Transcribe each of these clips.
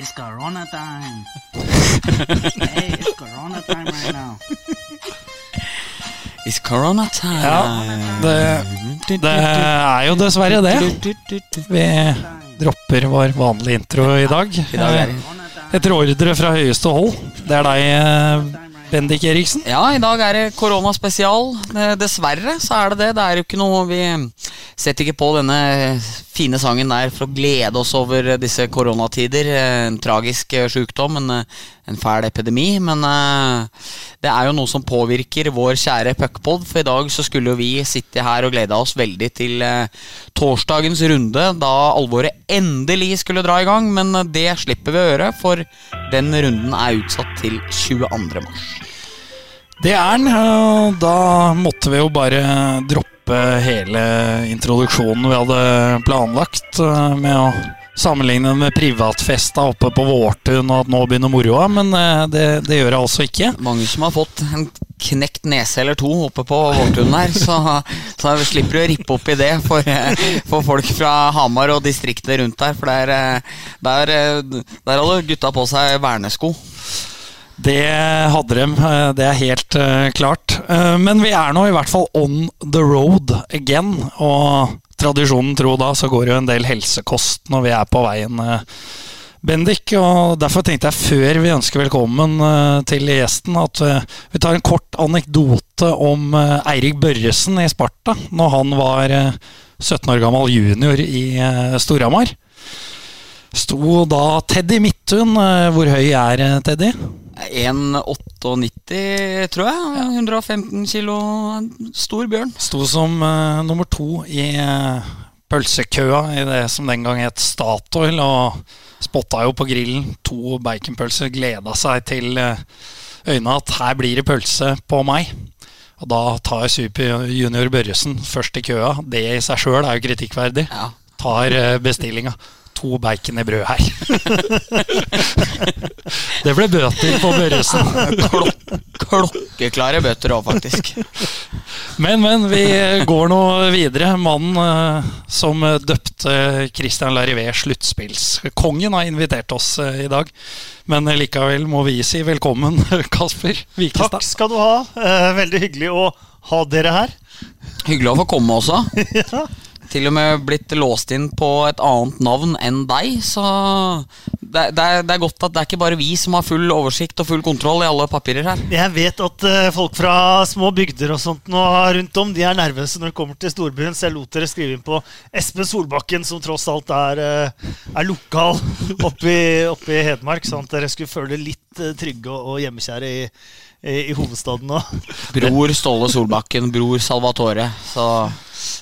It's Corona time. hey, it's Corona time right now. It's corona time. Ja, det, det er jo dessverre det. Vi dropper vår vanlige intro i dag. Er. Etter ordre fra høyeste hold. Det er deg, eh, Bendik Eriksen. Ja, i dag er det koronaspesial. Eh, Dessverre så er det det. Det er jo ikke noe Vi setter ikke på denne fine sangen der for å glede oss over disse koronatider. Eh, En tragisk sjukdom, sykdom, en, eh, en fæl epidemi. Men eh, det er jo noe som påvirker vår kjære puckpod. For i dag så skulle jo vi sitte her og glede oss veldig til eh, torsdagens runde, da alvoret endelig skulle dra i gang. Men eh, det slipper vi å gjøre, for den runden er utsatt til 22. mars. Det er den. og Da måtte vi jo bare droppe hele introduksjonen vi hadde planlagt, eh, med å sammenligne med privatfesta oppe på Vårtun og at nå begynner moroa, men eh, det, det gjør jeg altså ikke. Mange som har fått en knekt nese eller to oppe på Vårtun her, så, så slipper du å rippe opp i det for, for folk fra Hamar og distriktene rundt der. For der, der, der hadde gutta på seg vernesko. Det hadde de, eh, det er helt eh, klart. Eh, Men vi er nå i hvert fall on the road again. Og tradisjonen tro da, så går det jo en del helsekost når vi er på veien, Bendik. Og derfor tenkte jeg før vi ønsker velkommen til gjesten, at vi tar en kort anekdote om Eirik Børresen i Sparta, når han var eh, 17 år gammel junior i Storhamar. Sto da Teddy Midthun. Hvor høy er Teddy? 1,98 tror jeg. 115 kilo. Stor bjørn. Sto som uh, nummer to i uh, pølsekøa i det som den gang het Statoil, og spotta jo på grillen to baconpølser. Gleda seg til uh, øynene at her blir det pølse på meg. Og da tar Super Junior Børresen først i køa. Det i seg sjøl er jo kritikkverdig. Ja. Tar bestillinga. To bacon i brød her. det ble bøter på Børresen. Klok klokkeklare bøter òg, faktisk. Men, men, vi går nå videre. Mannen eh, som døpte Christian Larivé sluttspillskongen, har invitert oss eh, i dag. Men likevel må vi si velkommen, Kasper Vikestad. Takk skal du ha. Eh, veldig hyggelig å ha dere her. Hyggelig å få komme også. Til og med blitt låst inn på et annet navn enn deg, så det, det, er, det er godt at det er ikke bare vi som har full oversikt og full kontroll i alle papirer her. Jeg vet at eh, folk fra små bygder og sånt nå rundt om De er nervøse når det kommer til storbyen, så jeg lot dere skrive inn på Espen Solbakken, som tross alt er, eh, er lokal oppe i, Hedmark, sånn at dere skulle føle litt eh, trygge og hjemmekjære i, i, i hovedstaden nå. Bror Ståle Solbakken, bror Salvatore. Så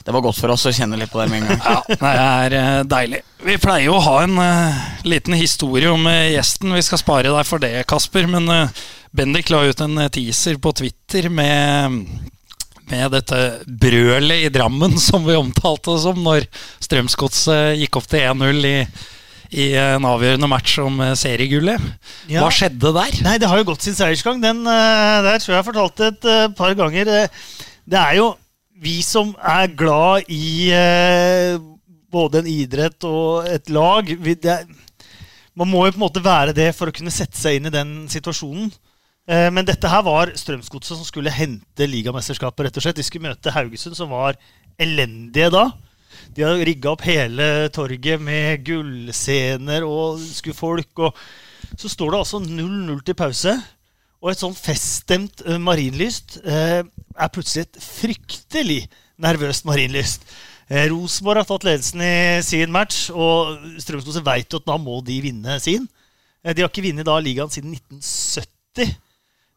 det var godt for oss å kjenne litt på det med en gang. Ja, det er eh, deilig. Vi pleier jo å ha en uh, liten historie om uh, gjesten. Vi skal spare deg for det, Kasper. Men uh, Bendik la ut en teaser på Twitter med med dette brølet i Drammen, som vi omtalte det som, når Strømsgodset gikk opp til 1-0 i, i en avgjørende match om eh, seriegullet. Ja. Hva skjedde der? Nei, det har jo gått sin seiersgang. Den eh, der tror jeg jeg fortalte et eh, par ganger. Det er jo vi som er glad i både en idrett og et lag. Vi, det er, man må jo på en måte være det for å kunne sette seg inn i den situasjonen. Men dette her var Strømsgodset som skulle hente ligamesterskapet. rett og slett. De skulle møte Haugesund, som var elendige da. De har rigga opp hele torget med gullscener og skulle folk. og Så står det altså 0-0 til pause. Og et sånn feststemt marinlyst Marienlyst eh, er plutselig et fryktelig nervøst marinlyst. Eh, Rosenborg har tatt ledelsen i sin match, og Strømsgodset veit jo at da må de vinne sin. Eh, de har ikke vunnet ligaen siden 1970.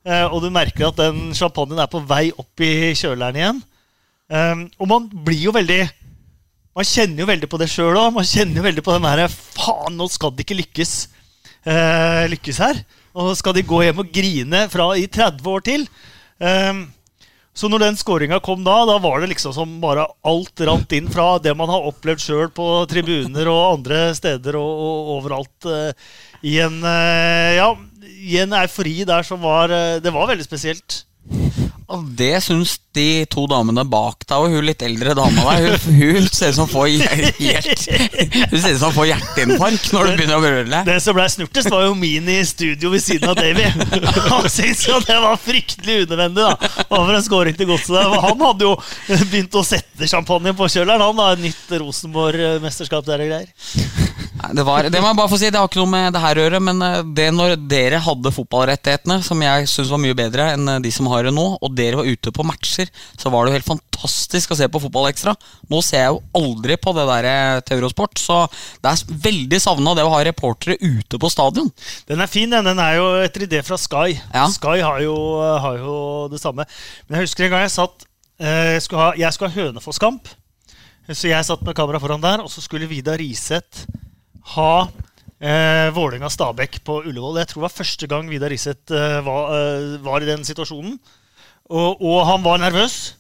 Eh, og du merker at den champagnen er på vei opp i kjøleren igjen. Eh, og man blir jo veldig Man kjenner jo veldig på det sjøl òg. Man kjenner jo veldig på den derre Faen, nå skal det ikke lykkes, eh, lykkes her. Og skal de gå hjem og grine fra i 30 år til? Ehm, så når den skåringa kom da, da var det liksom som bare alt rant inn fra det man har opplevd sjøl på tribuner og andre steder og, og overalt. eh, I en eh, ja, i en eufori der som var eh, Det var veldig spesielt. Og det syns de to damene bak deg og hun litt eldre dama der. Hun, hun ser ut som Hun får hjerteinfarkt når du begynner å brøle. Det som ble snurtest, var jo min i studio ved siden av Davy. Han syntes jo det var fryktelig unødvendig. da Over en scoring til godset. Han hadde jo begynt å sette champagne på kjøleren. Han da, Nytt Rosenborg-mesterskap der og greier. Det, var, det må jeg bare få si, det har ikke noe med det her å gjøre, men eh, det når dere hadde fotballrettighetene, som jeg syns var mye bedre enn eh, de som har det nå, og dere var ute på matcher, så var det jo helt fantastisk å se på Fotballekstra. Nå ser jeg jo aldri på det der eh, til Eurosport, så det er veldig savna det å ha reportere ute på stadion. Den er fin, den. Den er jo etter idé fra Sky. Ja. Sky har jo, har jo det samme. Men jeg husker en gang jeg satt Jeg skulle ha, Jeg skulle ha Hønefoss-kamp. Så jeg satt med kamera foran der, og så skulle Vidar Riseth ha eh, Vålerenga-Stabæk på Ullevål. Jeg tror det var første gang Vidar Riseth eh, var, eh, var i den situasjonen. Og, og han var nervøs.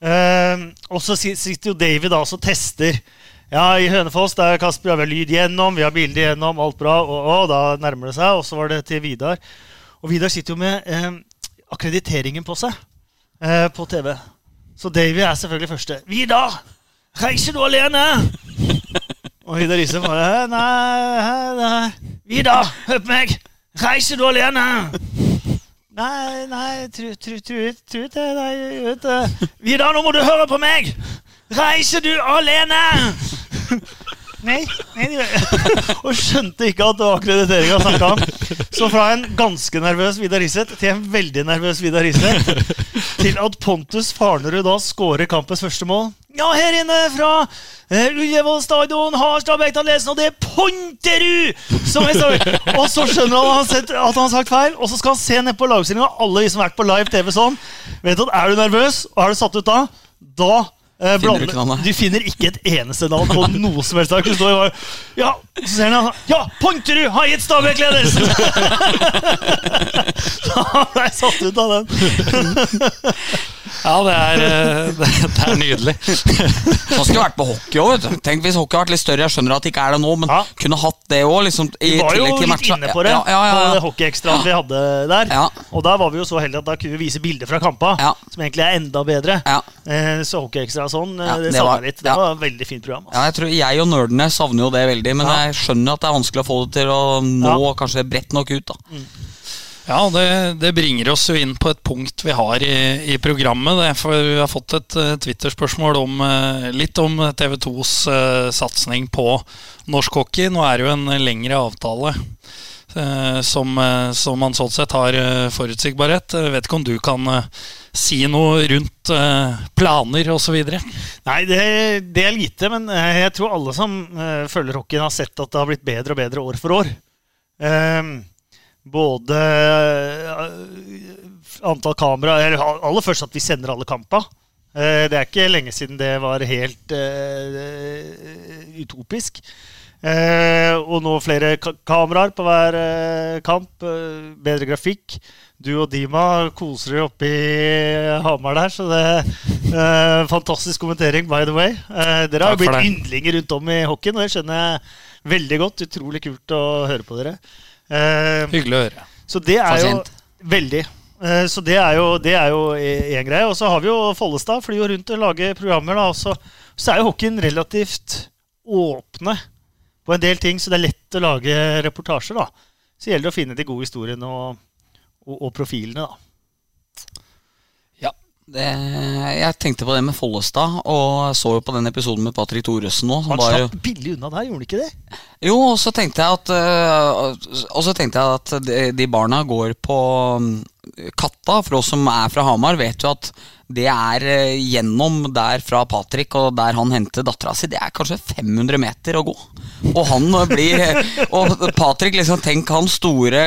Eh, og så sitter jo David da og tester. Ja, i Hønefoss der Kasper har vi lyd gjennom, vi har bilde gjennom, alt bra. Og, og da nærmer det seg. Og så var det til Vidar. Og Vidar sitter jo med eh, akkrediteringen på seg eh, på TV. Så Davy er selvfølgelig første. Vidar! Reiser du alene? Og Vidar Riise bare Nei, nei Vida, hør på meg! Reiser du alene? Nei, nei, tru, tru, tru, tru det, nei, vet det. Vidar, nå må du høre på meg! Reiser du alene? Nei, nei det. Og skjønte ikke at det var akkreditering han snakka om. Så fra en ganske nervøs Vidar Riseth til en veldig nervøs Vidar Riseth til at Pontus Farnerud da skårer kampens første mål. Ja, her inne fra eh, Ullevål stadion har Stabæk tatt ledelsen, og det er Ponterud som er Stabæk! Og så skjønner han at han har sagt feil, og så skal han se ned på lagoppstillinga. Alle vi som har vært på live TV sånn, vet at er du nervøs, og er du satt ut da, da eh, Finner du ikke? Du finner ikke et eneste navn på noe som helst. Du står bare, Ja, så ser han Ja, Pointerud har gitt Stabæk ledelsen! Så han ble satt ut av den. Ja, det er, eh, det, det er nydelig. Han skulle vært på hockey òg. Tenk hvis hockey hadde vært litt større. Jeg skjønner at det ikke er det nå, men Ja. kunne hatt det òg. Liksom, Vi var jo til litt matcha. inne på det Ja, ja, ja, på det ja. hockeyekstraen vi hadde der. Ja. Og der var vi jo så heldige at da kunne vi vise bilder fra kampa, Ja. som egentlig er enda bedre. Ja. Eh, så hockeyekstra og sånn, Ja, det det var- litt. Det ja. var et veldig fint program. Altså. Ja, jeg tror jeg og nerdene savner jo det veldig, men Ja. jeg skjønner at det er vanskelig å få det til å nå Ja. kanskje bredt nok ut. da Ja, det, det bringer oss jo inn på et punkt vi har i, i programmet. Det for vi har fått et uh, Twitter-spørsmål om, uh, litt om TV 2s uh, satsing på norsk hockey. Nå er det jo en lengre avtale som, eh, som man sånn sett har eh, forutsigbarhet. Jeg vet ikke om du kan eh, si noe rundt planer osv.? Nei, det, det er lite, men eh, jeg tror alle som eh, følger hockeyen, har sett at det har blitt bedre og bedre år for år. Både eh, antall kamera eller Aller først at vi sender alle kampa. Eh, det er ikke lenge siden det var helt eh, utopisk. Eh, og nå flere ka kameraer på hver eh, kamp. eh, bedre grafikk. Du og Dima koser dere oppe i Hamar der, så det eh, Fantastisk kommentering, by the way. Eh, dere har jo blitt yndlinger rundt om i hockeyen, og det skjønner jeg veldig godt. Utrolig kult å høre på dere. Eh, Hyggelig å høre. så det er jo Fortjent. Veldig. Så det er jo, det er jo én greie. Og så har vi jo Follestad, flyr jo rundt og lager programmer. da, så, så er jo hockeyen relativt åpne på en del ting, så det er lett å lage reportasjer. da. Så gjelder det å finne de gode historiene og, og, og profilene, da. Det, jeg tenkte på det med Follestad, og så jo på den episoden med Patrick Thoresen nå. Han slapp billig unna der, gjorde han ikke det? jo, og så tenkte jeg at øh, tenkte jeg at de, de barna går på Katta. For oss som er fra Hamar, vet jo at det er øh, gjennom der fra Patrick og der han henter dattera si. Det er kanskje 500 meter å gå. Og han blir Og Patrick, liksom, tenk han store,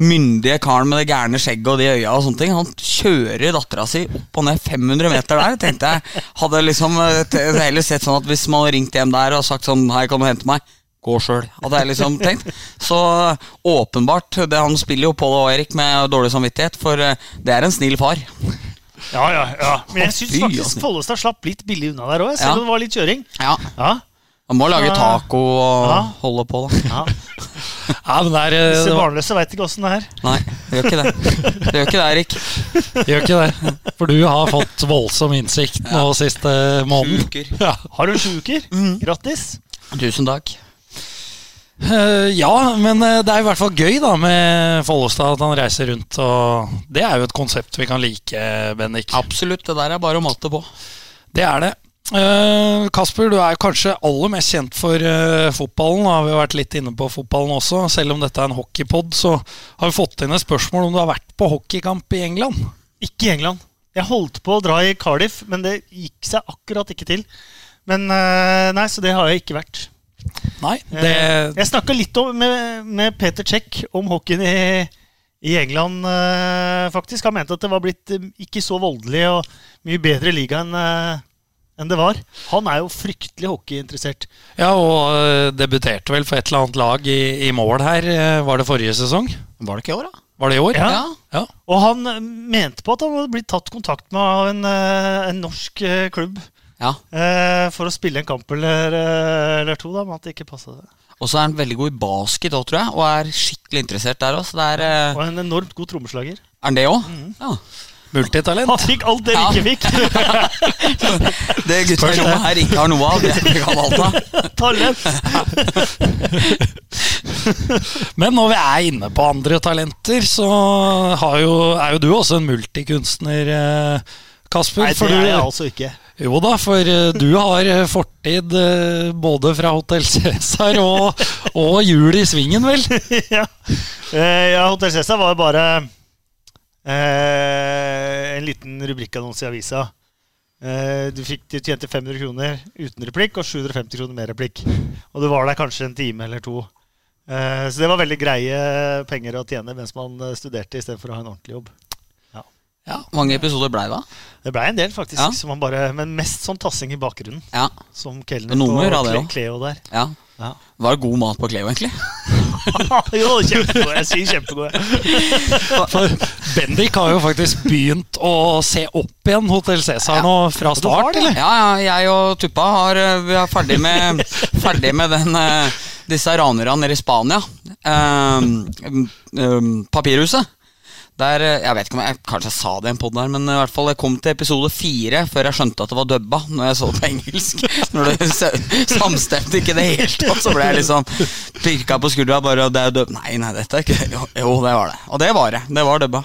myndige karen med det gærne skjegget og de øya og sånne ting. Han kjører dattera si opp og ned 500 meter der. Tenkte jeg Hadde liksom øh, heller sett sånn at hvis man hadde ringt hjem der og sagt sånn Hei, kan du hente meg? Gå sjøl, hadde jeg liksom tenkt. Så åpenbart, det han spiller jo Pål og Erik med dårlig samvittighet, for eh, det er en snill far. Ja, ja, ja. Men jeg syns faktisk altså. Follestad slapp litt billig unna der òg, selv Ja. om det var litt kjøring. Ja, Ja, Han må lage taco og Ja. holde på, da. ja. Ja, men det, er, eh, Disse barnløse veit ikke åssen det er. Nei, det gjør ikke det. Det gjør ikke det, Erik. gjør ikke det. For du har fått voldsom innsikt nå siste måneden. Uker. Ja. Har du sju uker? Mm. Grattis. Tusen takk. Eh, ja, men eh, det er i hvert fall gøy da med Follestad at han reiser rundt. Og det er jo et konsept vi kan like, Bendik. Absolutt. Det der er bare å mate på. Det er det. Eh, Kasper, du er kanskje aller mest kjent for fotballen. Da har vi vært litt inne på fotballen også. Selv om dette er en hockeypod, så har vi fått inn et spørsmål om du har vært på hockeykamp i England. Ikke i England. Jeg holdt på å dra i Cardiff, men det gikk seg akkurat ikke til. Men nei, så det har jeg ikke vært. Nei, Eh, det, Jeg snakka litt om, med, med Peter Check om hockeyen i, i England, eh, faktisk. Han mente at det var blitt eh, ikke så voldelig og mye bedre liga enn enn det var. Han er jo fryktelig hockeyinteressert. ja, og debuterte vel for et eller annet lag i, i mål her. Var det forrige sesong? Var det ikke i år, da? Var det i år? Ja. ja. Og han mente på at han hadde blitt tatt kontakt med av en, en norsk klubb Ja. eh, for å spille en kamp eller, eh, eller to, da, men at det ikke passa det. Og så er han veldig god i basket òg, tror jeg. Og er skikkelig interessert der òg. Det er, eh, Og en enormt god trommeslager. er han det òg? Ja. Multitalent. Han fikk alt det vi ikke fikk! Det gutterommet her ikke har noe av, det kan alt ha. Talent! Men når vi er inne på andre talenter, så har jo, er jo du også en multikunstner, Kasper. Nei, det er jeg altså ikke. Jo da, for eh, du har eh, fortid eh, både fra Hotell Cæsar og, og Jul i Svingen, vel? ja. Ja, Hotell Cæsar var bare eh, en liten rubrikkannonse i avisa. Eh, du, fikk, du tjente 500 kroner uten replikk og 750 kroner med replikk. Og du var der kanskje en time eller to. Eh, så det var veldig greie penger å tjene mens man studerte istedenfor å ha en ordentlig jobb. Mange episoder blei det? da? Det blei en del, faktisk. Ja. som man bare, men mest sånn tassing i bakgrunnen. Ja. Som kelner og Cle- Cleo der. ja. Ja. Var det god mat på Cleo, egentlig? jo, kjempegod. Jeg sier kjempegod. For Bendik har jo faktisk begynt å se opp igjen Hotell Cæsar nå fra start, eller? Ja, ja, jeg og Tuppa har, eh, vi er ferdig med, ferdig med den, eh, disse ranerne nede i Spania. Um, um, papirhuset. Der, eh, jeg vet ikke om jeg kanskje jeg sa det i en der men i hvert fall jeg kom til episode fire før jeg skjønte at det var dubba når jeg så det på engelsk. Når det samstemte ikke det helt tatt, så ble jeg liksom pirka på skuldra. Bare, det er dubba. Nei, nei, dette er ikke Jo, jo, det var det. Og det var det. Det var dubba.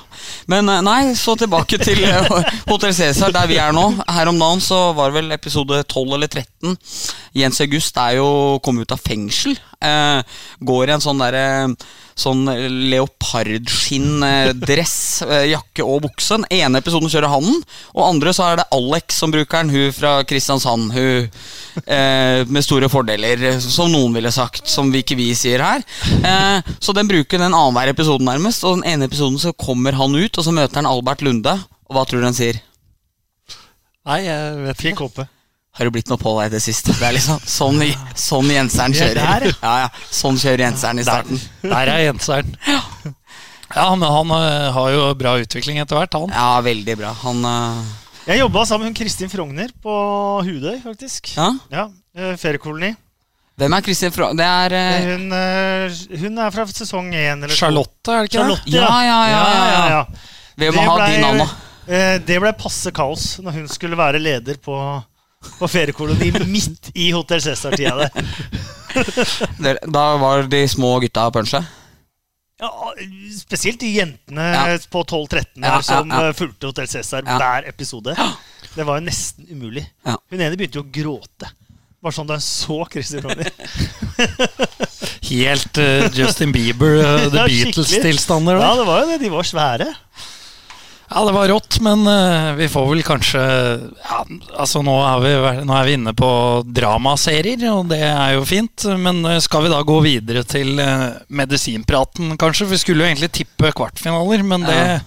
Men eh, nei, så tilbake til eh, Hotell Cæsar, der vi er nå. Her om dagen så var det vel episode 12 eller 13. Jens August er jo kommet ut av fengsel. Eh, går i en sånn derre Sånn leopardskinn-dress, eh, jakke og bukse. Den ene episoden kjører han den, og andre så er det Alex som bruker den. Hun fra Kristiansand. Hun eh, med store fordeler, som noen ville sagt, som vi ikke vi sier her. Eh, så den bruker den annenhver episode nærmest, og den ene episoden så kommer han ut, og så møter han Albert Lunde. Og hva tror du han sier? Nei, jeg vet ikke. Fikk håpe. Har du blitt noe på deg i det siste? Det er liksom sånn, sånn Jenseren kjører. Ja, ja, sånn kjører Jenseren i starten. der er Jenseren. Ja, men han eh, har jo bra utvikling etter hvert, han. Ja, veldig bra. Han uh... Jeg jobba sammen med Kristin Frogner på Hudøy, faktisk. Ja? Ja, eh, Feriekoloni. Hvem er Kristin Frogner? Det er uh... Hun, uh, hun er fra sesong én. Charlotte, er det ikke Charlotte, Ja, ja, ja, ja, ja. Vi må Det ha ble- de navna. Eh, Det ble passe kaos når hun skulle være leder på, på feriekoloni midt i Hotell Cæsar-tida. der. Da var de små gutta punsje? Ja, spesielt de jentene Ja. på 12-13 Ja, ja, som ja. eh, fulgte Hotell Cæsar Ja. hver episode. Det var jo nesten umulig. Ja. Hun ene begynte jo å gråte. Bare sånn da hun så Christer Ronny. Helt uh, Justin Bieber, uh, The Ja. Beatles-tilstander. Ja, det var jo det. De var svære. Ja, det var rått, men uh, vi får vel kanskje ja, Altså, nå er, vi, nå er vi inne på dramaserier, og det er jo fint. Men eh, skal vi da gå videre til uh, medisinpraten, kanskje? Vi skulle jo egentlig tippe kvartfinaler, men det, Ja.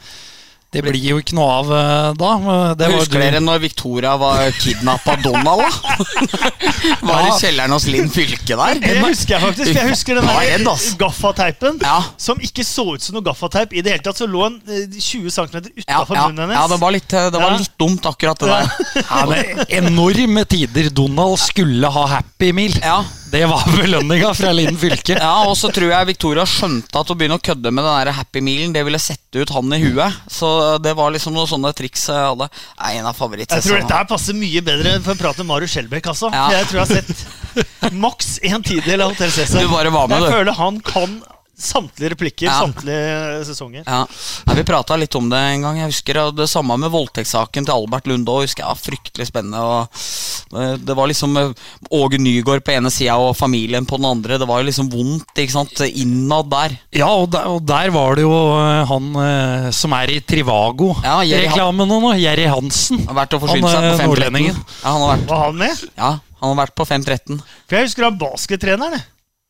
Det blir jo ikke noe av eh, da. Det var Husker dere når Victoria var kidnappa Donald, da? Var i kjelleren hos Linn Fylke der? Det husker jeg faktisk. Jeg husker den der gaffateipen Ja. som ikke så ut som noe gaffateip i det hele tatt. Så lå den eh, 20 cm Ja, utafor ja, munnen hennes. ja, det var litt, det var litt dumt, akkurat det der. Ja, men enorme tider. Donald skulle ha Happy Meal. Ja, Det var belønninga fra Linn fylke. Ja, og så tror jeg Victoria skjønte at å begynne å kødde med den der Happy Mealen, det ville sette ut han i huet. Så det var liksom noen sånne triks jeg hadde. Nei, en av Jeg tror dette her passer mye bedre for å prate med Marius Skjelbæk. Altså. Ja. Jeg tror jeg har sett maks en tidel av Hotell Cæsar. Du bare var med, jeg føler han kan samtlige replikker, Ja. samtlige sesonger. Ja, Nei, Vi prata litt om det en gang. Jeg husker og Det samme med voldtektssaken til Albert Lunde. Og husker jeg var Fryktelig spennende. Og eh, Det var liksom eh, Åge Nygaard på ene sida og familien på den andre. Det var jo liksom vondt ikke sant, innad der. Ja, og der, og der var det jo eh, han som er i Ja, Trivago-reklamen nå, Jerry Hansen. Har vært og forsynt seg på 513. Ja, han har vært, Var han med? ja, han har vært på 513. For Jeg husker han baskettreneren.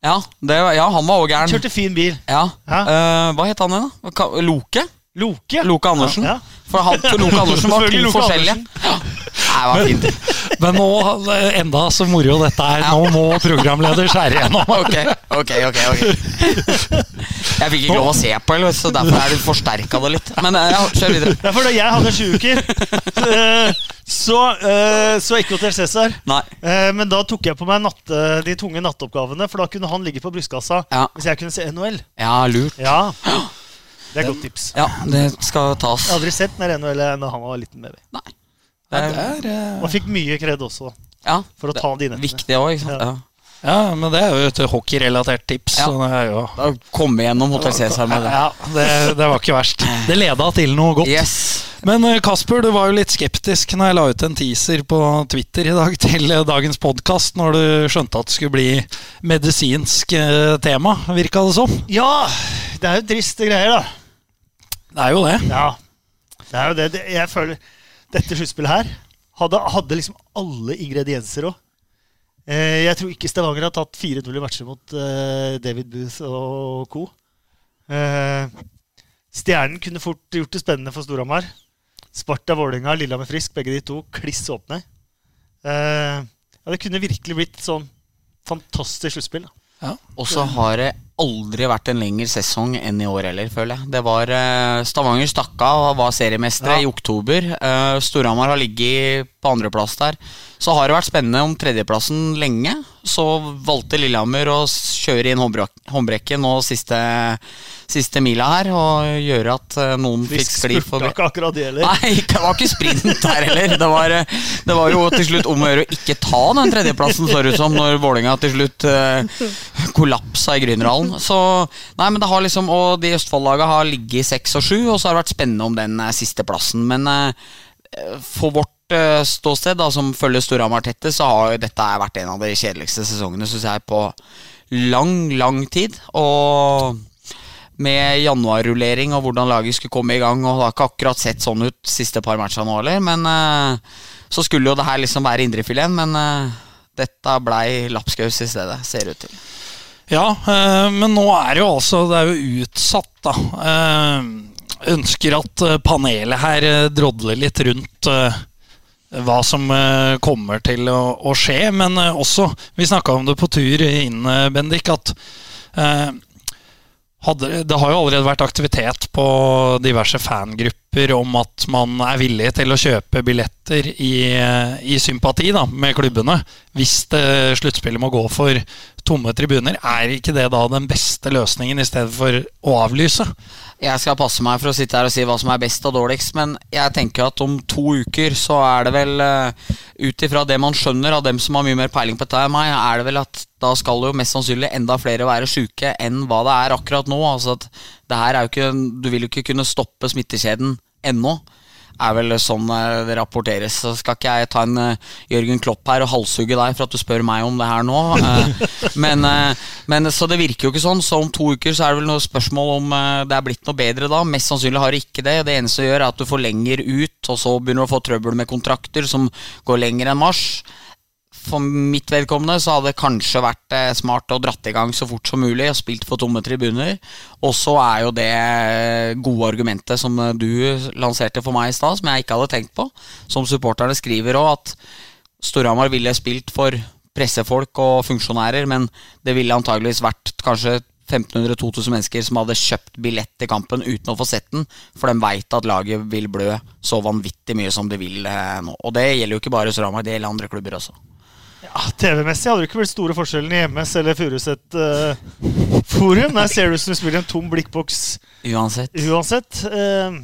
Ja, det, ja, han var òg gæren. Kjørte fin bil. Ja. Eh, hva het han igjen, da? Loke? Loke. Loke Andersen. Ja. For han Loke Andersen var to forskjellige. Ja. Nei, det var fint. Men nå, eh, enda så moro dette er. Nå må programleder skjære igjennom. Ok, ok, ok, ok Jeg fikk ikke lov å se på, så derfor er du forsterka det litt. Men eh, ja, kjør videre. Er for da jeg hadde sju uker, eh, så, så ikke Hotell Cæsar. Eh, Men da tok jeg på meg natte, de tunge nattoppgavene, for da kunne han ligge på brystkassa Ja. hvis jeg kunne se NHL. Ja, lurt. Ja, Det er et godt tips. Ja, det skal tas. Jeg har aldri sett mer NHL enn han var liten baby. Nei. Det Det er, er, eh, Og fikk mye kred også ja, for å ta de nettene. viktig også, ikke sant. Ja. Ja. ja, men det er jo et hockeyrelatert tips. Ja. Så det er jo Da Komme gjennom Hotell Cæsar med det. ja, det, det var ikke verst. Det leda til noe godt. Yes. Men eh, Kasper, du var jo litt skeptisk når jeg la ut en teaser på Twitter i dag til eh, dagens podkast, når du skjønte at det skulle bli medisinsk tema, virka det som. Ja, det er jo triste greier, da. Det er jo det. Ja, det er jo det. det jeg føler Dette sluttspillet her hadde, hadde liksom alle ingredienser òg. Eh, jeg tror ikke Stavanger har tatt 4-0 i matcher mot eh, David Booth og co. Eh, Stjernen kunne fort gjort det spennende for Storhamar. Sparta, Vålerenga, Lillehammer Frisk, begge de to kliss åpne. Eh, ja, det kunne virkelig blitt sånn fantastisk sluttspill. Ja. Og så har det aldri vært en lengre sesong enn i år heller, føler jeg. Det var eh, Stavanger stakk av og var seriemestere Ja. i oktober. Uh, Storhamar har ligget på andreplass der. Så har det vært spennende om tredjeplassen lenge. Så valgte Lillehammer å kjøre inn håndbrekken håndbrekket nå siste, siste mila her, og gjøre at noen noen fikk Frisk skli spurta forbi. ikke akkurat det heller. Nei, det var ikke sprint der heller. Det var, eh, det var jo til slutt om å gjøre å ikke ta den tredjeplassen, så det ut som, når Vålerenga til slutt uh, kollapsa i Grünerhallen. Så Nei, men det har liksom Og de Østfold-laga har ligget i seks og sju, og så har det vært spennende om den eh, siste plassen. Men eh, for vårt eh, ståsted, da, som følger Storhamar tette, så har jo dette vært en av de kjedeligste sesongene, syns jeg, på lang, lang tid. Og med januarrullering og hvordan laget skulle komme i gang. Og det har ikke akkurat sett sånn ut siste par matchene nå heller. Men eh, så skulle jo det her liksom være indrefileten, men eh, dette blei lapskaus i stedet, ser det ut til. Ja, eh, men nå er det jo altså Det er jo utsatt, da. Eh, ønsker at eh, panelet her drodler litt rundt hva som kommer til å, skje. Men også, vi snakka om det på tur inn, Bendik, at hadde, det har jo allerede vært aktivitet på diverse fangrupper om at man er villig til å kjøpe billetter i, i sympati da, med klubbene hvis det sluttspillet må gå for tomme tribuner. Er ikke det da den beste løsningen i stedet for å avlyse? Jeg skal passe meg for å sitte her og si hva som er best og dårligst, men jeg tenker at om to uker så er det vel, uh, ut ifra det man skjønner av dem som har mye mer peiling på dette enn meg, er det vel at da skal jo mest sannsynlig enda flere være sjuke enn hva det er akkurat nå. Altså at det her er jo ikke Du vil jo ikke kunne stoppe smittekjeden ennå. Er vel sånn eh, det rapporteres. Så skal ikke jeg ta en uh, Jørgen Klopp her og halshugge deg for at du spør meg om det her nå. Uh, men, uh, men Så det virker jo ikke sånn. Så om to uker så er det vel noe spørsmål om det er blitt noe bedre da. Mest sannsynlig har det ikke det. Det eneste det gjør, er at du får lenger ut, og så begynner du å få trøbbel med kontrakter som går lenger enn mars. For mitt vedkommende så hadde det kanskje vært eh, smart å dratt i gang så fort som mulig og spilt for tomme tribuner. Og så er jo det eh, gode argumentet som eh, du lanserte for meg i stad, som jeg ikke hadde tenkt på. Som supporterne skriver òg, at Storhamar ville spilt for pressefolk og funksjonærer, men det ville antageligvis vært kanskje 1500-2000 mennesker som hadde kjøpt billett til kampen uten å få sett den, for de veit at laget vil blø så vanvittig mye som de vil nå. Og det gjelder jo ikke bare Storhamar, det gjelder andre klubber også. Ja, TV-messig hadde det ikke blitt store forskjellen i MS eller Furuset uh, forum. Der ser det ut som du spiller en tom blikkboks Uansett. uansett. Uh,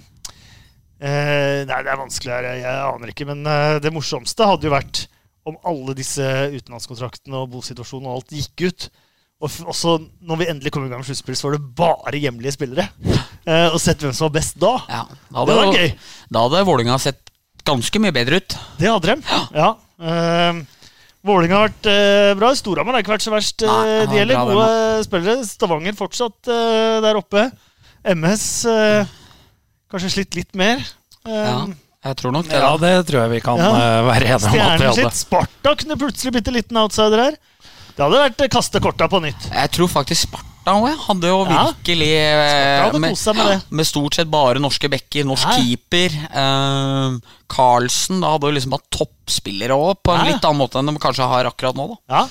uh, nei, det er vanskelig her, jeg, jeg aner ikke. Men det morsomste hadde jo vært om alle disse utenlandskontraktene og bosituasjonen og alt gikk ut. Og også når vi endelig kom i gang med sluttspill, så var det bare hjemlige spillere. Og sett hvem som var best da. Ja, da Det var gøy. Da hadde Vålinga sett ganske mye bedre ut. Det hadde de. Ja. Uh, Vålinga har vært eh, bra. Storhamar har ikke vært så verst. eh, Nei, han de gjelder bra, gode spillere. Stavanger fortsatt eh, der oppe. MS eh, kanskje slitt litt mer. Eh, Ja, jeg tror nok det. Ja, det tror jeg vi kan Ja. eh, være enige om at Stjernen sitt. Sparta kunne plutselig blitt en liten outsider her. Det hadde vært eh, kaste korta på nytt. Jeg tror faktisk Sparta òg hadde jo virkelig ja. Hadde med, med det. med stort sett bare norske backer, norsk Ja. keeper. Eh, Carlsen da hadde jo liksom hatt toppspillere òg, på en Ja. litt annen måte enn de kanskje har akkurat nå. da Ja,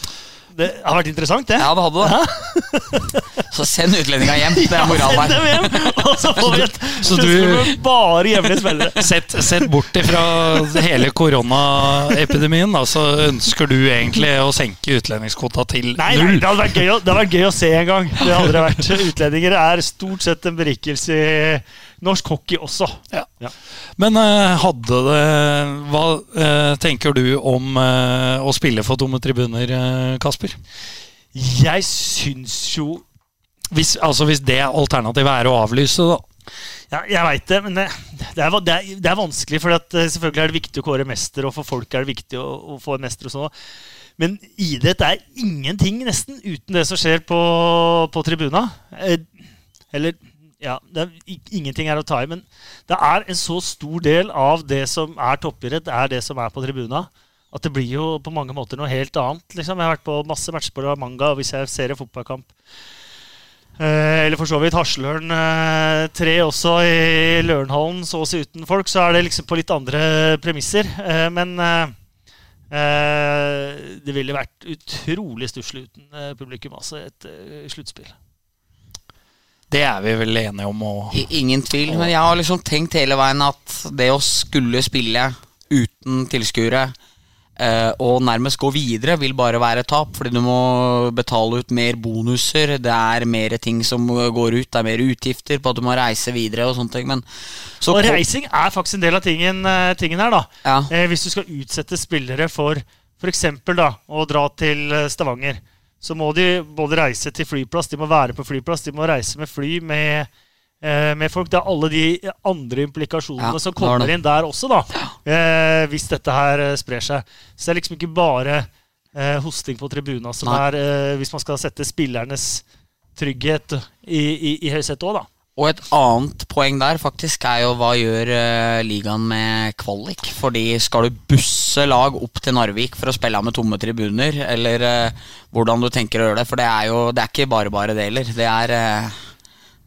Det har vært interessant, det. Ja, det hadde det. Så send utlendinga hjem. Det er Send moralen dem her. hjem, og så får vi et Så du- bare hjemlige spillere. Sett, sett bort ifra hele koronaepidemien, da, så ønsker du egentlig å senke utlendingskvota til Nei, nei, det hadde gøy, det hadde vært gøy å se en gang. Det hadde det vært. Utlendinger er stort sett en berikelse i norsk hockey også. Ja. Ja. Men eh, hadde det Hva eh, tenker du om eh, å spille for tomme tribuner, Kasper? Jeg syns jo Hvis, altså hvis det alternativet er å avlyse, da. Ja, jeg veit det, men det, det, er, det, er, det er vanskelig. For selvfølgelig er det viktig å kåre mester, og for folk er det viktig å, å få en mester. og sånn. Men idrett er ingenting nesten uten det som skjer på, på tribuna. Eller ja, det er, ingenting er å ta i, men det er en så stor del av det som er toppidrett, er det som er på tribuna. At det blir jo på mange måter noe helt annet. Liksom. Jeg har vært på masse matcher på Manga, og hvis jeg ser en fotballkamp Eh, eller for så vidt Hasløren eh, også i Lørenhallen, så å si uten folk, så er det liksom på litt andre premisser. Eh, men eh, eh, det ville vært utrolig stusslig uten eh, publikum, altså, et sluttspill. Det er vi vel enige om. I- Ingen tvil, men jeg har liksom tenkt hele veien at det å skulle spille uten tilskuere eh, og nærmest gå videre vil bare være tap, fordi du må betale ut mer bonuser, det er mer ting som går ut, det er mer utgifter på at du må reise videre og sånne ting, men så Og reising er faktisk en del av tingen, eh, tingen her, da. Ja. Eh, hvis du skal utsette spillere for f.eks. å dra til eh, Stavanger, så må de både reise til flyplass, de må være på flyplass, de må reise med fly med, eh, med folk. Det er alle de andre implikasjonene Ja, som kommer inn der også, da. Eh, hvis dette her eh, sprer seg. Så det er liksom ikke bare eh, hosting på tribuna som Nei. er eh, Hvis man skal sette spillernes trygghet i, i, i høysetet òg, da. Og et annet poeng der faktisk er jo hva gjør uh, ligaen med kvalik? Fordi skal du busse lag opp til Narvik for å spille med tomme tribuner, eller uh, hvordan du tenker å gjøre det? For det er jo det er ikke bare bare det heller. Det eh,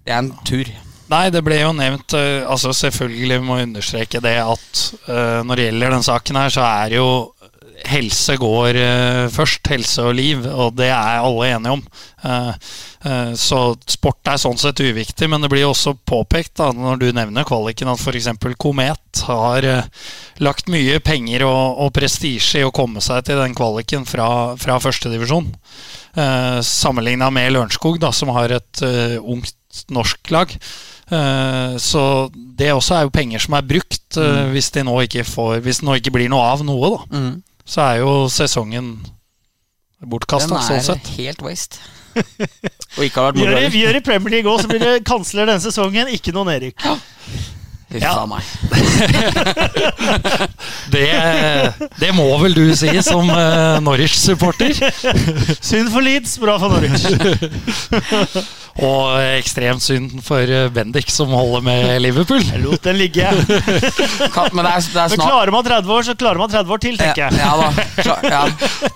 det er en tur. Nei, det ble jo nevnt altså Selvfølgelig må vi understreke det at når det gjelder den saken her, så er jo helse går eh, først. Helse og liv, og det er alle enige om. Eh, eh, så sport er sånn sett uviktig, men det blir også påpekt da, når du nevner kvaliken, at f.eks. Komet har lagt mye penger og, og prestisje i å komme seg til den kvaliken fra, fra førstedivisjon. Sammenligna med Lørenskog, da, som har et ungt norsk lag. Så det også er jo penger som er brukt, eh, hvis, de nå ikke får, hvis det nå ikke blir noe av noe. da Mm. Så er jo sesongen bortkasta, Den sånn er helt waste. Og ikke har vært Vi moro gjør, det- vi gjør i Premier League òg, så blir det kansler denne sesongen. Ikke noe nedrykk. Ja. faen meg. Det, det må vel du si som uh, Norwich-supporter. Synd for Leeds, bra for Norwich. Og ekstremt synd for eh, Bendik, som holder med Liverpool. Jeg lot den ligge. Men det er, det er Men klarer man 30 år, så klarer man 30 år til, tenker jeg. Ja, ja da. Klar, ja.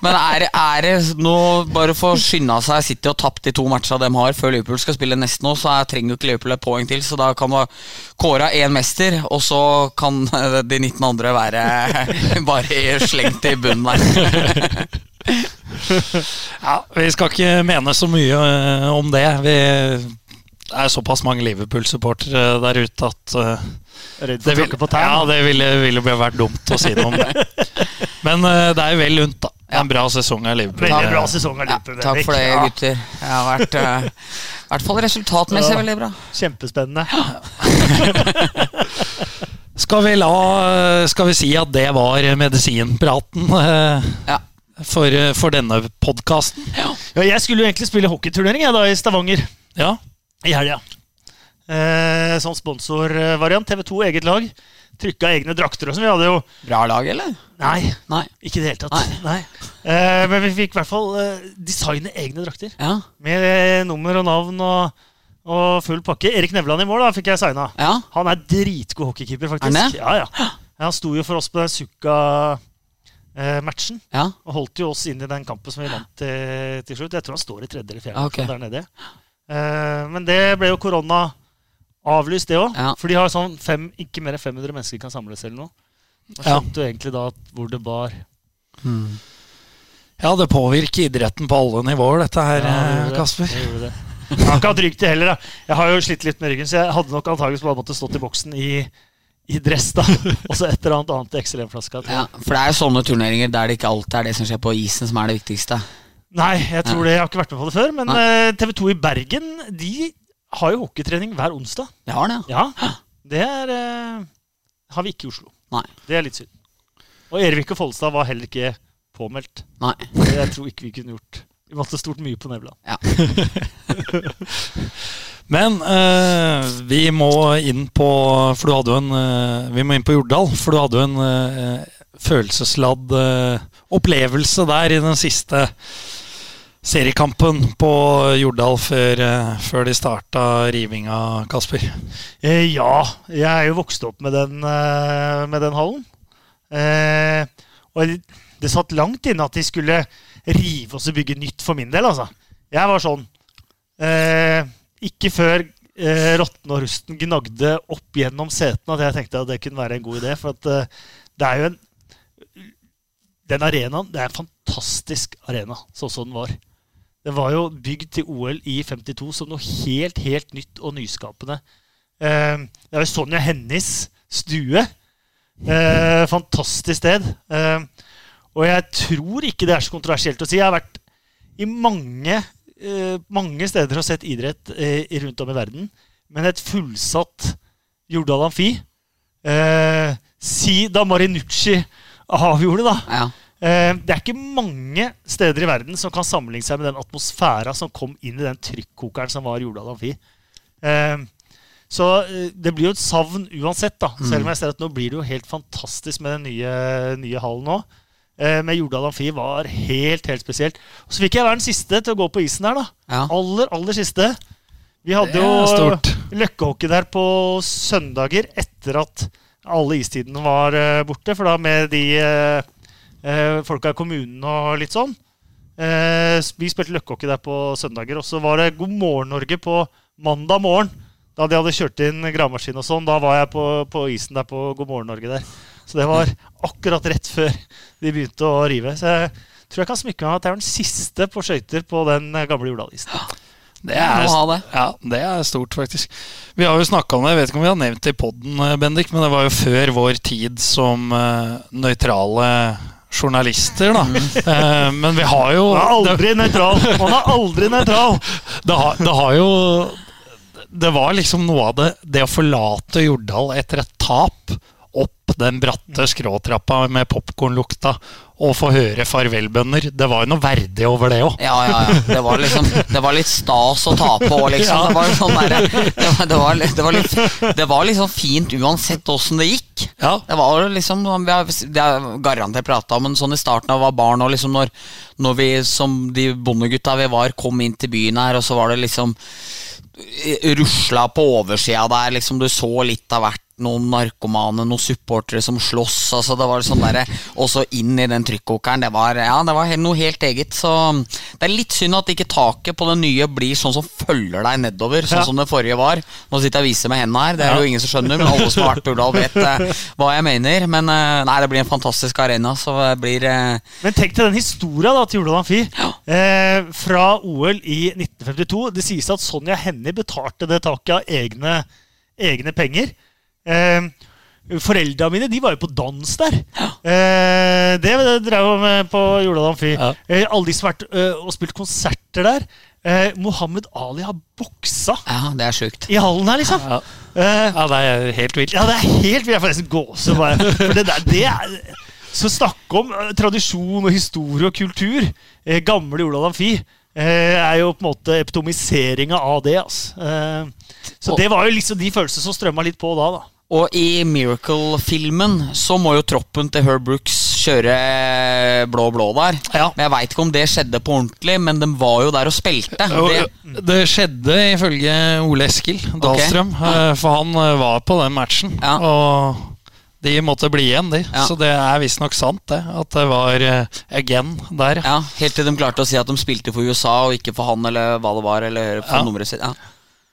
Men er, er det nå bare for å skynde seg City og tapt de to matchene de har før Liverpool skal spille neste nå, så er, trenger jo ikke Liverpool et poeng til, så da kan man kåre én mester, og så kan de 19 andre være bare slengt i bunnen der. Ja, Vi skal ikke mene så mye eh, om det. Vi er såpass mange Liverpool-supportere der ute at eh, Redd for det, å tråkke på ja, det ville, ville vært dumt å si noe om det. Men eh, det er jo vel lunt, da. En bra sesong av Liverpool. Veldig bra sesong av Ja, Liverpool. takk for det, gutter. Det har vært uh, i hvert fall resultatmessig Ja. veldig bra. Kjempespennende. Skal vi, la, skal vi si at det var medisinpraten eh, Ja. For, for denne podkasten? Ja, jeg skulle jo egentlig spille hockeyturnering jeg, da, i Stavanger Ja. i helga. Eh, som sponsorvariant. TV2 eget lag. Trykka egne drakter og sånn. Vi hadde jo Bra lag, eller? Nei, Nei. ikke i det hele tatt. Nei. Eh, men vi fikk i hvert fall eh, designe egne drakter. Ja. Med eh, nummer og navn og, og full pakke. Erik Nevland i mål da, fikk jeg signa. ja. Han er dritgod hockeykeeper, faktisk. Er? Ja, ja. Han sto jo for oss på den Sukka-matchen. Ja. Og holdt jo oss inn i den kampen som vi vant til, til slutt. Jeg tror han står i tredje eller fjerde okay. der nede. Eh, men det ble jo korona avlyst, det òg. Ja. For de har sånn fem, ikke mer enn 500 mennesker kan samles eller noe. Da Ja. skjønte jo egentlig da hvor det bar. ja, det påvirker idretten på alle nivåer, dette her, Ja, det eh, det. Kasper. Det det. Jeg har ikke hatt rygg til heller. Da. Jeg har jo slitt litt med ryggen, så jeg hadde nok antakeligvis bare måttet stått i boksen i, i dress. da Og så et eller annet annet i XLM-flaska. ja. For det er jo sånne turneringer der det ikke alltid er det som skjer på isen, som er det viktigste. Nei, jeg tror det. Jeg har ikke vært med på det før. Men eh, TV 2 i Bergen De har jo hockeytrening hver onsdag. Det har den, ja. Ja, Det er, uh, har vi ikke i Oslo. Nei. Det er litt synd. Og Ervik og Follestad var heller ikke påmeldt. Nei. Det jeg tror ikke vi kunne gjort. Vi måtte stort mye på Nevland. Men eh, vi må inn på For du hadde jo en eh, Vi må inn på Jordal, for du hadde jo en eh, følelsesladd eh, opplevelse der i den siste seriekampen på Jordal før, eh, før de starta rivinga, Kasper. Eh, ja, jeg er jo vokst opp med den, med den hallen. Og det satt langt inne at de skulle rive oss og bygge nytt for min del, altså. Jeg var sånn eh, Ikke før eh, rotten og rusten gnagde opp gjennom setene at jeg tenkte at det kunne være en god idé. For at eh, det er jo en Den arenaen det er en fantastisk arena, sånn som den var. Det var jo bygd til OL i 52 som noe helt, helt nytt og nyskapende. Eh, det er jo Sonja Hennies stue. Eh, fantastisk sted. Eh, og jeg tror ikke det er så kontroversielt å si. Jeg har vært i mange, mange steder har sett idrett eh, rundt om i verden. Men et fullsatt Jordal Amfi eh, Si da Marinucci avgjorde, da. Ja. Eh, det er ikke mange steder i verden som kan sammenligne seg med den atmosfæra som kom inn i den trykkokeren som var Jordal Amfi. Eh, så eh, det blir jo et savn uansett, da. Selv om jeg ser at nå blir det jo helt fantastisk med den nye, nye hallen nå. Eh, men Jordal Amfi var helt, helt spesielt. Og så fikk jeg være den siste til å gå på isen der, da. Ja. Aller, aller siste. Vi hadde jo løkkehockey der på søndager etter at alle istidene var eh, borte. For da med de eh, eh, folka i kommunen og litt sånn. Eh, vi spilte løkkehockey der på søndager. Og så var det God morgen Norge på mandag morgen. Da de hadde kjørt inn gravemaskin og sånn. Da var jeg på, på isen der på God morgen Norge der. Så det var akkurat rett før de begynte å rive. Så jeg tror jeg kan smykke meg med at jeg var den siste på skøyter på den eh, gamle Jordalisen. Det er, det. Ja, det er stort, faktisk. Vi har jo snakka om det, jeg vet ikke om vi har nevnt det i poden, Bendik, men det var jo før vår tid som uh, nøytrale journalister, da. Eh, men vi har jo Man er aldri nøytral! Man er aldri nøytral! det, har, det har jo Det var liksom noe av det Det å forlate Jordal etter et tap, opp den bratte skråtrappa med popkornlukta, og få høre farvelbønner. Det var jo noe verdig over det òg. Ja, ja, ja. Det var liksom Det var litt stas å ta på, liksom. Det var der, det, var, det, var, det, var litt, det var liksom fint uansett åssen det gikk. Ja. Det var liksom vi har, er garantert prata om, men sånn i starten da vi var barn, og liksom når, når vi som de bondegutta vi var, kom inn til byen her, og så var det liksom eh, Rusla på oversida der, liksom du så litt av hvert. Noen narkomane, noen supportere som slåss. Altså det var sånn der, Og så inn i den trykkokeren. Det var, ja, det var noe helt eget. Så det er litt synd at ikke taket på den nye blir sånn som følger deg nedover, sånn Ja. som det forrige var. Nå sitter jeg og viser med hendene her, det er Ja. jo ingen som skjønner, men alle som har vært på Urdal, vet eh, hva jeg mener. Men eh, nei, det blir en fantastisk arena, så det blir eh, Men tenk til den historia da, til Urdal Amfi. Eh, fra OL i 1952. Det sies at Sonja Hennie betalte det taket av egne, egne penger. Eh, Foreldra mine de var jo på dans der. Eh, det drev jeg med på Jordal Amfi. Ja. Eh, alle de som har vært eh, og spilt konserter der. Eh, Mohammed Ali har boksa Ja, det er sjukt. i hallen her, liksom. Ja. Eh, ja, det er helt vilt. ja, det er helt vilt. Jeg får nesten gåsehud. bare. For det der, det er Så snakke om eh, tradisjon og historie og kultur. Eh, gamle Jordal Amfi er jo på en måte epitomiseringa av det. Altså. Eh, så Og- det var jo liksom de følelsene som strømma litt på da. da. Og i Miracle-filmen så må jo troppen til Herb Brooks kjøre blå-blå der. Ja. Men Jeg veit ikke om det skjedde på ordentlig, men de var jo der og spilte. Det, Det skjedde ifølge Ole Eskil Dahlstrøm, eh, for han eh, var på den matchen. Ja. Og de måtte bli igjen, de. Ja. Så det er visstnok sant, det. At det var uh, again der. ja, Helt til de klarte å si at de spilte for USA og ikke for han eller hva det var. Eller for Ja. nummeret sitt ja.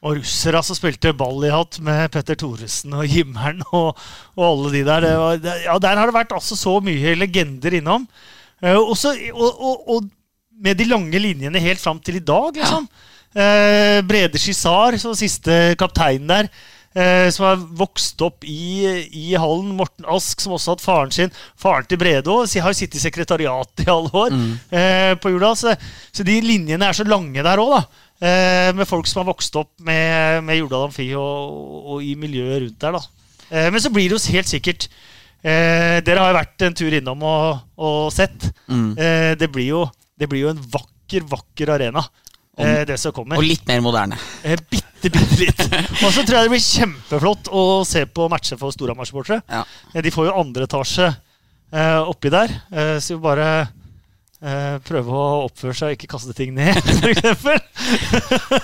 Og russere som spilte ball i hatt med Petter Thoresen og Jimmeren og, og alle de der. Det var, det, ja, der har det vært altså så mye legender innom. Uh, også, og, og, og med de lange linjene helt fram til i dag, liksom. Eh, Brede Skissar, som siste kaptein der. Eh, som har vokst opp i, i hallen. Morten Ask, som også har hatt faren sin. Faren til Brede òg. Har jo sittet i sekretariatet i alle år eh, på jula. Så, så de linjene er så lange der òg, da. Eh, med folk som har vokst opp med, med Jordal Amfi og, og i miljøet rundt der. da. Eh, men så blir det jo helt sikkert eh, Dere har jo vært en tur innom og, og sett. Mm. Eh, det, blir jo, det blir jo en vakker, vakker arena. Eh, det som kommer. Og litt mer moderne. Eh, bitte, bitte litt. Og så tror jeg det blir kjempeflott å se på matcher for Storhamar-supportere. Ja. Eh, De får jo andre etasje eh, oppi der, eh, så vi bare eh, prøve å oppføre seg og ikke kaste ting ned, f.eks.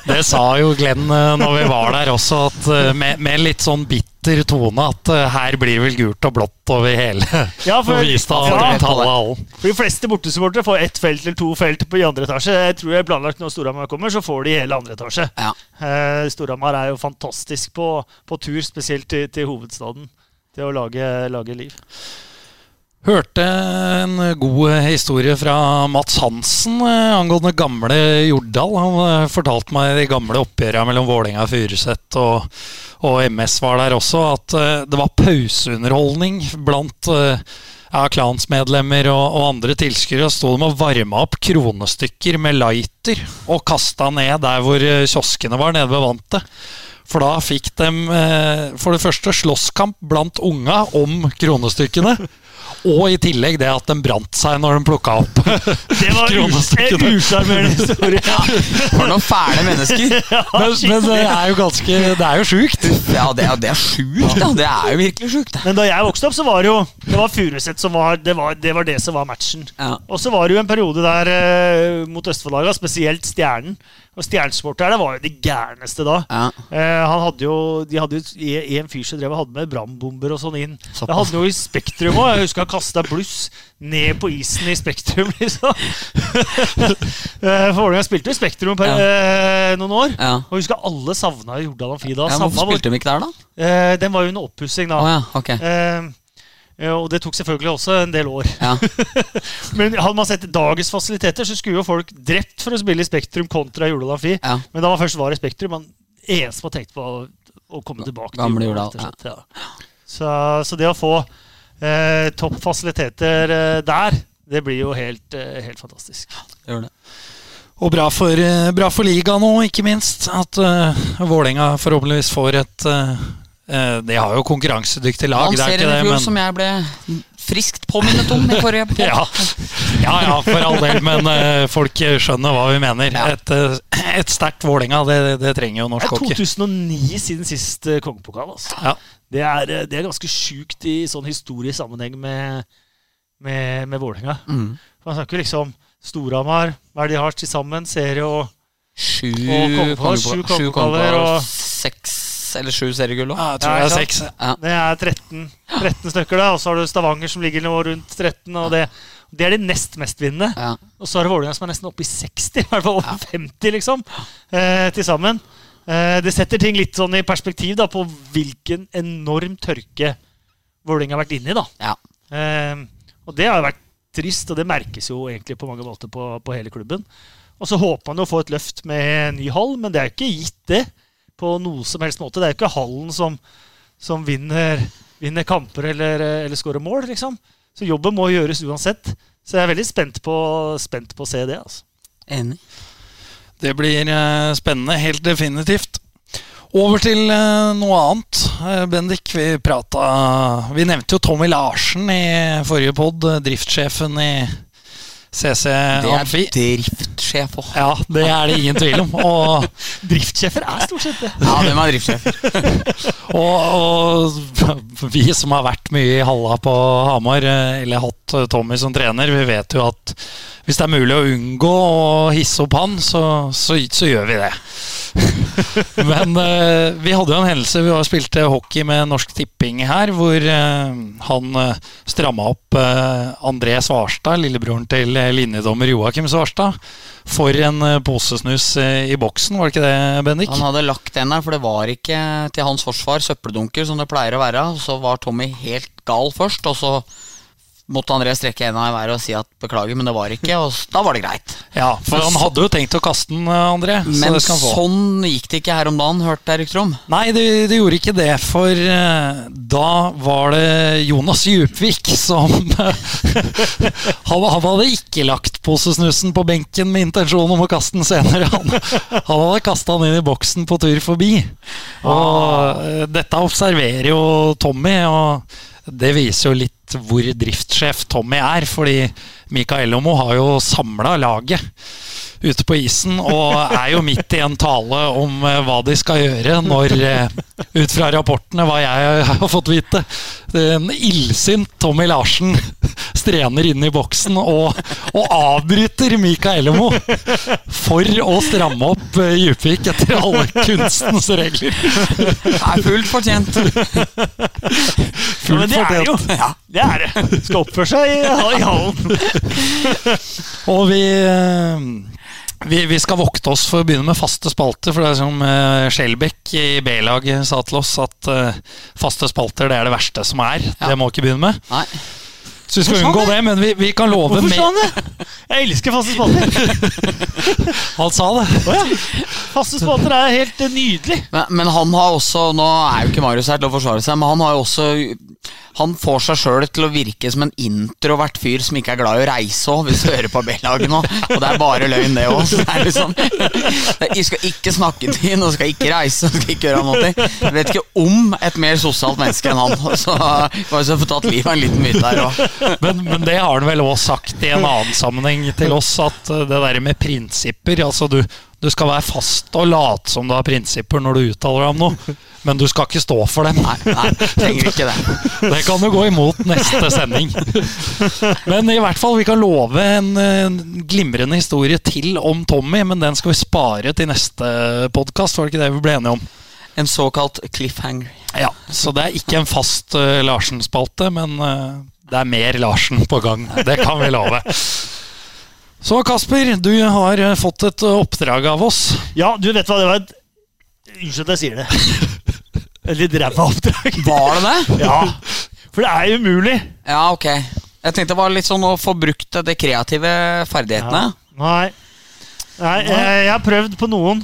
Det sa jo Glenn når vi var der også, at med, med litt sånn bitter tone at eh, her blir vel gult og blått over hele Ja, for- ja. For De fleste bortesupportere får ett felt eller to felt på i andre etasje. Jeg tror jeg planlagt når Storhamar kommer, så får de hele andre etasje. Ja. Eh, Storhamar er jo fantastisk på, på tur, spesielt til, til hovedstaden, til å lage, lage liv. Hørte en god historie fra Mats Hansen eh, angående gamle Jordal. Han eh, fortalte meg de gamle oppgjørene mellom Vålerenga og Furuset og, og MS var der også, at eh, det var pauseunderholdning blant eh, ja, klansmedlemmer og, og andre tilskuere. Sto de og varma opp kronestykker med lighter og kasta ned der hvor eh, kioskene var, nede ved vantet. For da fikk de eh, for det første slåsskamp blant unga om kronestykkene. Og i tillegg det at den brant seg når den plukka opp Det var en usjarmerende historie. For noen fæle mennesker. Men, men det er jo ganske Det er jo sjukt. Ja, det, er, det er sjukt, da. Det er jo virkelig sjukt. Men da jeg vokste opp, så var det jo Det var Furuset som var det, var det var det som var matchen. Ja. Og så var det jo en periode der eh, mot Østfoldlaga, spesielt Stjernen. Og Stjernesportet det var jo det gærneste da. Ja. Eh, han hadde jo, de hadde jo en fyr som drev og hadde med brannbomber og sånn inn. Såpass. Det hadde jo i Spektrum òg. Jeg husker han kasta bluss ned på isen i Spektrum, liksom. Eh, Vålerenga spilte jo i Spektrum per, eh, noen år. Ja. Og jeg husker alle savna Jordal Amfi da. Ja, hvorfor spilte de ikke der, da? Eh, den var jo under oppussing da. Oh, ja, ok. Eh, og det tok selvfølgelig også en del år. Ja. Men hadde man sett dagens fasiliteter, så skulle jo folk drept for å spille i Spektrum kontra Jordal Amfi. Ja. Men da man først var i Spektrum, man eneste man tenkte på å, å komme tilbake Gamle Jordal, ja. Så, så det å få eh, topp fasiliteter eh, der, det blir jo helt, eh, helt fantastisk. Gjør det. Og bra for, eh, bra for ligaen òg, ikke minst. At uh, Vålerenga forhåpentligvis får et eh, De har jo konkurransedyktig lag, Han det er i det, fjor men som jeg ble friskt påminnet om i forrige podd. ja. ja, ja, for all del, men uh, folk skjønner hva vi mener. Ja. Et, eh, et sterkt Vålerenga, det, det trenger jo Det norsk er hockey. 2009 siden sist uh, kongepokal. Altså. Ja. Det, er, eh, det er ganske sjukt i sånn historisk sammenheng med, med, med Vålerenga. Mm. Man snakker liksom Storhamar, hva er det de har til sammen? Serie og Sju kongepokaler. kongepokal, sju kongepokaler og- seks eller sju seriegull òg. Ja, jeg tror det er Ja, seks. Det er 13, 13 stykker, da. Og så har du Stavanger som ligger nå rundt 13. Og det, det er de nest mestvinnende. Ja. Og så er det Vålerenga som er nesten oppe i 60, i hvert fall over 50, liksom. Eh, til sammen. Eh, det setter ting litt sånn i perspektiv da, på hvilken enorm tørke Vålerenga har vært inne i. da. Ja. Eh, og det har jo vært trist, og det merkes jo egentlig på mange måter på, på hele klubben. Og så håper man jo å få et løft med ny hall, men det er jo ikke gitt det på noe som helst måte. Det er jo ikke hallen som, som vinner, vinner, kamper eller, eller skåre mål, liksom. Så jobben må gjøres uansett. Så jeg er veldig spent på, spent på å se det. altså. Enig. Det blir eh, spennende, helt definitivt. Over til eh, noe annet. Eh, Bendik, vi prata Vi nevnte jo Tommy Larsen i forrige pod, driftssjefen i CC Det er Amfi. driftssjef òg. Ja, det er det ingen tvil om. Og, Driftssjefer er stort sett det. Ja, hvem er driftssjef? og, og vi som har vært mye i halla på Hamar, eh, eller hatt eh, Tommy som trener, vi vet jo at hvis det er mulig å unngå å hisse opp han, så, så, så gjør vi det. Men uh, vi hadde jo en hendelse. Vi har spilte hockey med Norsk Tipping her, hvor uh, han uh, stramma opp uh, André Svarstad, lillebroren til eh, linjedommer Joakim Svarstad, for en eh, posesnus eh, i boksen. Var det ikke det, Bendik? Han hadde lagt den der, for det var ikke til hans forsvar søppeldunker som det pleier å være. Så var Tommy helt gal først, og så måtte André strekke henda i været og si at beklager, men det var ikke. Og da var det greit. Ja, for han hadde jo tenkt å kaste den, eh, André. så Men få. sånn gikk det ikke her om dagen, hørte jeg rykter om. Nei, det, det gjorde ikke det, for uh, da var det Jonas Djupvik som han, han hadde ikke lagt posesnussen på benken med intensjon om å kaste den senere. Han, han hadde kasta den inn i boksen på tur forbi. Og uh, dette observerer jo Tommy, og det viser jo litt hvor driftssjef Tommy er, fordi Mikael Omo har jo samla laget ute på isen og er jo midt i en tale om eh, hva de skal gjøre når, eh, ut fra rapportene, hva jeg har fått vite, en illsint Tommy Larsen strener inn i boksen og, og avbryter Mikael Emo for å stramme opp eh, Djupvik etter alle kunstens regler. Det er fullt fortjent. Ja, men det er jo Ja. Det er det. Skal oppføre seg i, i hallen. Og vi, vi, vi skal vokte oss for å begynne med faste spalter. For det er som Skjelbæk i B-laget sa til oss, at uh, faste spalter det er det verste som er. Ja. Det må ikke begynne med. Nei. Så vi skal Hvorfor unngå det, men vi, vi kan love Hvorfor sa han det? Jeg elsker faste spalter. Han sa det. Oh, ja. Faste spalter er helt eh, nydelig. Men, men han har også Nå er jo ikke Marius her til å forsvare seg, men han har jo også Han får seg sjøl til å virke som en introvert fyr som ikke er glad i å reise òg, hvis du hører på B-laget nå. Og det er bare løgn, det òg. Liksom, jeg skal ikke snakke til ham, skal ikke reise, og skal ikke gjøre noe. Jeg vet ikke om et mer sosialt menneske enn han. Så bare så få tatt livet av en liten myte her òg. Men, men det har han vel også sagt i en annen sammenheng til oss, at det der med prinsipper Altså, du, du skal være fast og late som du har prinsipper når du uttaler deg om noe, men du skal ikke stå for dem. Nei, nei, trenger ikke det. Det kan jo gå imot neste sending. Men i hvert fall, vi kan love en, en glimrende historie til om Tommy, men den skal vi spare til neste podkast, var det ikke det vi ble enige om? En såkalt cliffhanger. Ja, Så det er ikke en fast uh, Larsen-spalte, men uh, det er mer Larsen på gang. Det kan vi love. Så Kasper, du har eh, fått et eh, oppdrag av oss. Ja, du vet hva det var Unnskyld at jeg sier det. Et litt ræva oppdrag. Var det det? Ja. For det er umulig. Ja, ok. Jeg tenkte det var litt sånn å få brukt de kreative ferdighetene. Nei. Nei, jeg, jeg har prøvd på noen.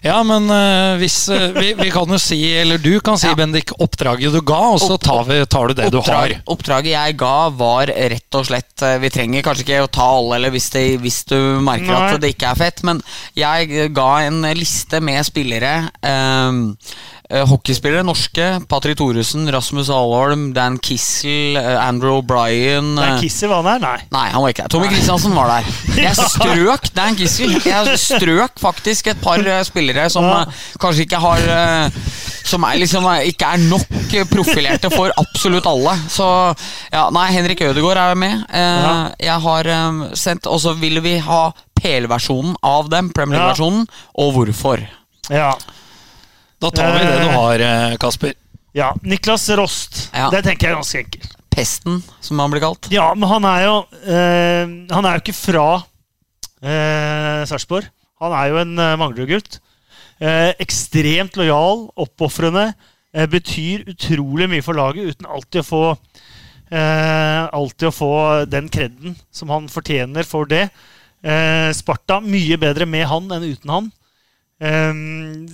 Ja, men uh, hvis uh, vi, vi kan jo si, eller du kan si, Ja. Bendik, oppdraget du ga, og så tar, vi, tar du det du har. Oppdraget jeg ga, var rett og slett eh, Vi trenger kanskje ikke å ta alle, eller hvis, det, hvis du merker Nei. at det ikke er fett, men jeg ga en liste med spillere. ehm, eh, hockeyspillere, norske. Patrick Thoresen, Rasmus Alholm, Dan Kissel, eh, Andrew O'Brien Dan eh, er var der? Nei. Nei, han var ikke der. Tommy Kristiansen var der. Jeg strøk Dan Kissel. Jeg strøk faktisk et par eh, spillere som Ja. eh, kanskje ikke har eh, Som er liksom eh, ikke er nok eh, profilerte for absolutt alle. Så ja, nei, Henrik Ødegaard er med. Eh, Jeg har eh, sendt Og så vil vi ha PL-versjonen av dem, Premier League-versjonen, og hvorfor. Ja. Da tar vi det du har, eh, Kasper. ja. Niklas Rost. Ja. Det tenker jeg er ganske enkelt. Pesten, som han blir kalt. Ja, men han er jo eh, Han er jo ikke fra eh, Sarpsborg. Han er jo en eh, Manglerud-gutt. Eh, ekstremt lojal, oppofrende. Eh, betyr utrolig mye for laget uten alltid å få eh, Alltid å få den kreden som han fortjener for det. Eh, Sparta mye bedre med han enn uten han. Eh,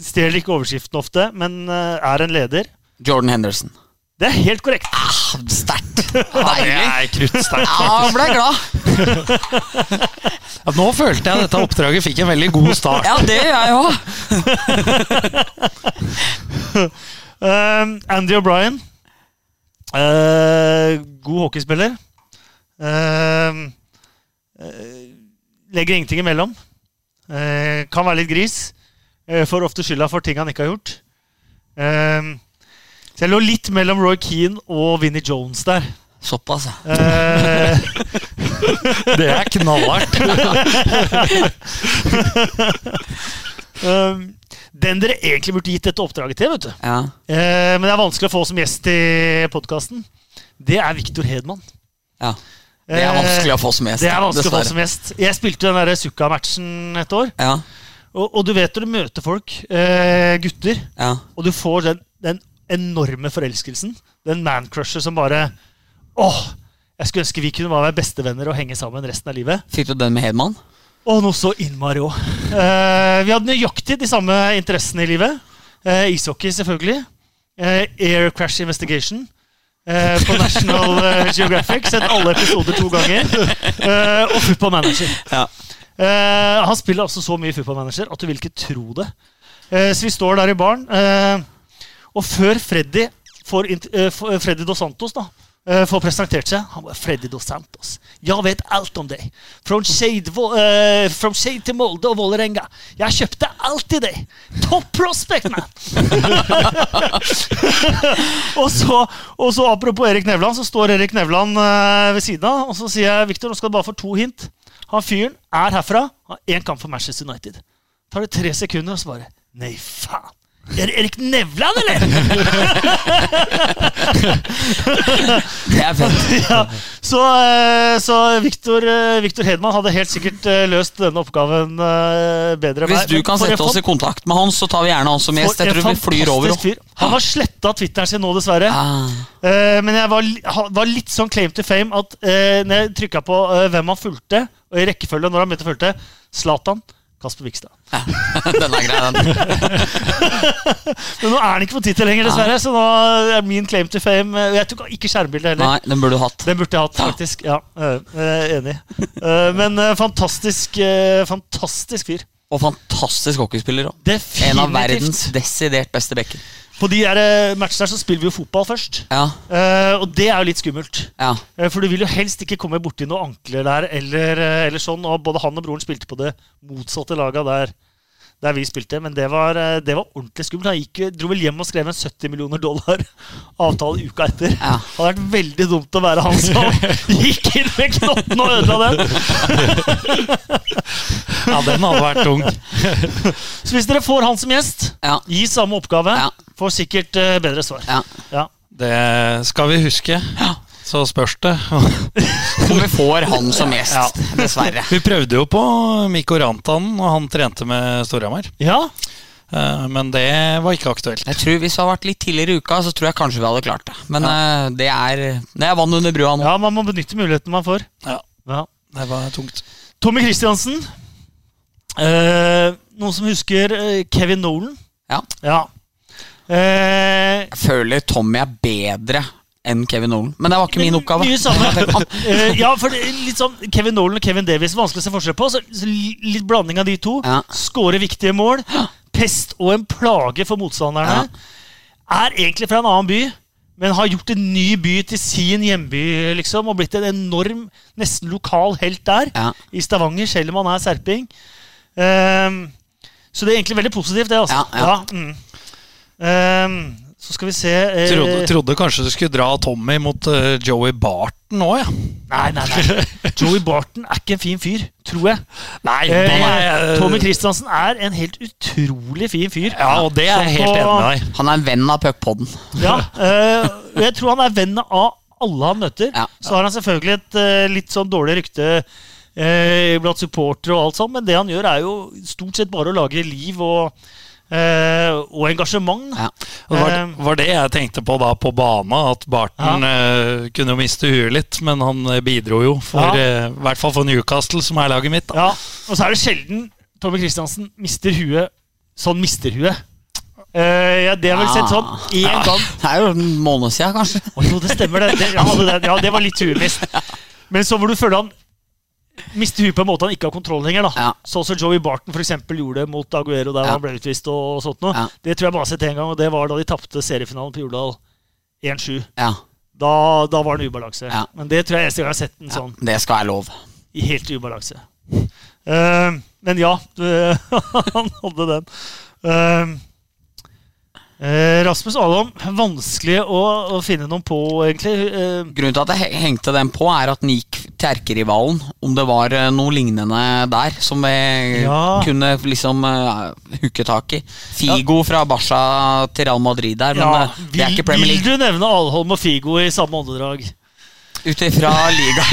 Stjeler ikke overskriften ofte, men uh, er en leder. Jordan Henderson. Det er helt korrekt. Ah, Sterkt. Deilig. er kruttsterkt. Ja, jeg ble glad. Ja, nå følte jeg dette oppdraget fikk en veldig god start. Ja, det gjør jeg òg. Um, Andy O'Brien. Uh, god hockeyspiller. Uh, uh, legger ingenting imellom. Uh, kan være litt gris. Uh, får ofte skylda for ting han ikke har gjort. Um, så jeg lå litt mellom Roy Keane og Vinnie Jones der. Såpass, ja. Uh, Det er knallhardt. um, den dere egentlig burde gitt dette oppdraget til, vet du. ja. Eh, men det er vanskelig å få som gjest i podkasten. Det er Viktor Hedman. ja. Det er vanskelig å få som gjest. Det er vanskelig å få som gjest. Jeg spilte den Sukka-matchen et år. Ja, Og, og du vet når du møter folk, eh, gutter, ja. og du får den, den enorme forelskelsen. Den man-crusher som bare Åh! Jeg skulle ønske vi kunne være bestevenner og henge sammen resten av livet. Fikk du den med Hedman? Og noe så innmari òg. Eh, vi hadde nøyaktig de samme interessene i livet. Eh, ishockey, selvfølgelig. Eh, Air Crash Investigation. Eh, på National eh, Geographic. Sett alle episoder to ganger. Eh, og Football Manager. Ja. Eh, han spiller altså så mye fotballmanager at du vil ikke tro det. Eh, så vi står der i baren, eh, og før Freddy får eh, Freddy Dos Santos da, eh, får presentert seg Han bare 'Freddy Dos Santos, jeg vet alt om deg. From Shade, eh, from shade til Molde og Vålerenga. Jeg kjøpte alltid deg. Topp prospect, man! og, så, og så apropos Erik Nevland, så står Erik Nevland eh, ved siden av, og så sier jeg Victor, nå skal du bare få to hint. Han fyren er herfra, har én kamp for Manchester United. Tar det tre sekunder, og så bare Nei, faen! Er Erik Nevland, eller?! Det er fett. ja, så eh, så Victor, eh, Victor Hedman hadde helt sikkert eh, løst denne oppgaven bedre Hvis du kan sette oss i kontakt med han, så tar vi gjerne han som gjest. Jeg tror vi flyr over. fyr. Han har sletta Twitteren sin nå, dessverre. Ah, men jeg var, var litt sånn claim to fame at når jeg trykka på hvem han fulgte, og i rekkefølge når han begynte å fulgte, Zlatan, Kasper Vikstad. den er grei, den. Men nå er han ikke på tittel lenger, dessverre, så nå er min claim to fame Jeg tok ikke skjermbildet heller. Nei, den burde du hatt. Den burde jeg hatt, faktisk. Ja, eh, Enig. Eh, men eh, fantastisk, fantastisk fyr. Og fantastisk hockeyspiller òg. En av verdens desidert beste backer. På de der eh, matchene så spiller vi jo fotball først. Ja, Uh, og det er jo litt skummelt. ja. Uh, For du vil jo helst ikke komme borti noen ankler der, eller, eller sånn. Og både han og broren spilte på det motsatte laget der, der vi spilte. Men det var, eh, det var ordentlig skummelt. Han gikk, dro vel hjem og skrev en 70 millioner dollar avtale uka etter. Ja. Det hadde vært veldig dumt å være han som gikk inn med knotten og ødela den. Ja, den hadde vært tung. Så hvis dere får han som gjest, Ja. gi samme oppgave. Ja. Får sikkert eh, bedre svar. ja. Ja. Det skal vi huske. Så spørs det. Om vi får han som gjest, Ja. dessverre. Vi prøvde jo på Mikko Rantanen, og han trente med Storhamar. ja. Eh, Men det var ikke aktuelt. Jeg tror Hvis det hadde vært litt tidligere i uka, så tror jeg kanskje vi hadde klart det. Men ja. det, er, det er vann under brua nå. ja, man må benytte muligheten man får. Ja, Ja. det var tungt. Tommy Christiansen. Eh, noen som husker eh, Kevin Nolan? Ja. Ja. Eh, Jeg føler Tommy er bedre enn Kevin Nolan. Men det var ikke min oppgave. Mye samme. Eh, ja, for litt sånn Kevin Nolan og Kevin Davies vanskelig å se forskjell på. Så, litt blanding av de to. Ja. Skåre viktige mål. Pest og en plage for motstanderne. Er egentlig fra en annen by, men har gjort en ny by til sin hjemby. liksom, Og blitt en enorm, nesten lokal helt der. Ja. I Stavanger, selv om han er serping. Um, så det er egentlig veldig positivt, det. altså. Ja, ja. mm. Ehm, så skal vi se eh, Trodde, trodde kanskje du skulle dra Tommy mot uh, Joey Barton òg, ja. Nei, nei, nei. Joey Barton er ikke en fin fyr, tror jeg. Nei, Eh, nei Tommy Christiansen er en helt utrolig fin fyr. Ja, og det er jeg helt på- enig med deg. Han er en venn av puckpodden. Ja, eh, jeg tror han er venn av alle han møter. Ja. Så har han selvfølgelig et eh, litt sånn dårlig rykte eh, blant supportere og alt sånt, men det han gjør, er jo stort sett bare å lage liv og, eh, og engasjement. Ja. Det var, Eh, var det jeg tenkte på da på bana, at Barton eh, kunne jo miste huet litt, men han eh, bidro jo, for, Ja. eh, i hvert fall for Newcastle, som er laget mitt. Ja, og så er det sjelden Tommy Christiansen mister huet sånn mister huet. Eh, ja, det har vel sett sånn én gang. Det er jo en måned siden, kanskje. Oh, jo, det stemmer, det. det, ja, det, ja, var litt turmist. Men så hvor du føler han mister huet på en måte han ikke har kontroll lenger. da Ja. Sånn som Joey Barton for eksempel, gjorde det mot Aguero der Ja. han ble utvist. og, og sånt noe. Ja. Det tror jeg bare har sett én gang, og det var da de tapte seriefinalen på Jordal 1-7. Ja, Da, da var det en ubalanse. Ja. Men det tror jeg eneste gang jeg har sett en sånn det skal være lov. i helt ubalanse. Uh, men ja, du, han hadde den. Eh, Rasmus Alholm, vanskelig å, å finne noen på, egentlig. Eh, Grunnen til at jeg hengte den på, er at den gikk til erkerivalen. Om det var eh, noe lignende der som vi Ja. kunne liksom uh, hooke tak i. Figo fra Barca til Real Madrid der, men ja, eh, det er ikke Premier vil du nevne Alholm og Figo i samme åndedrag? Ut ifra liga.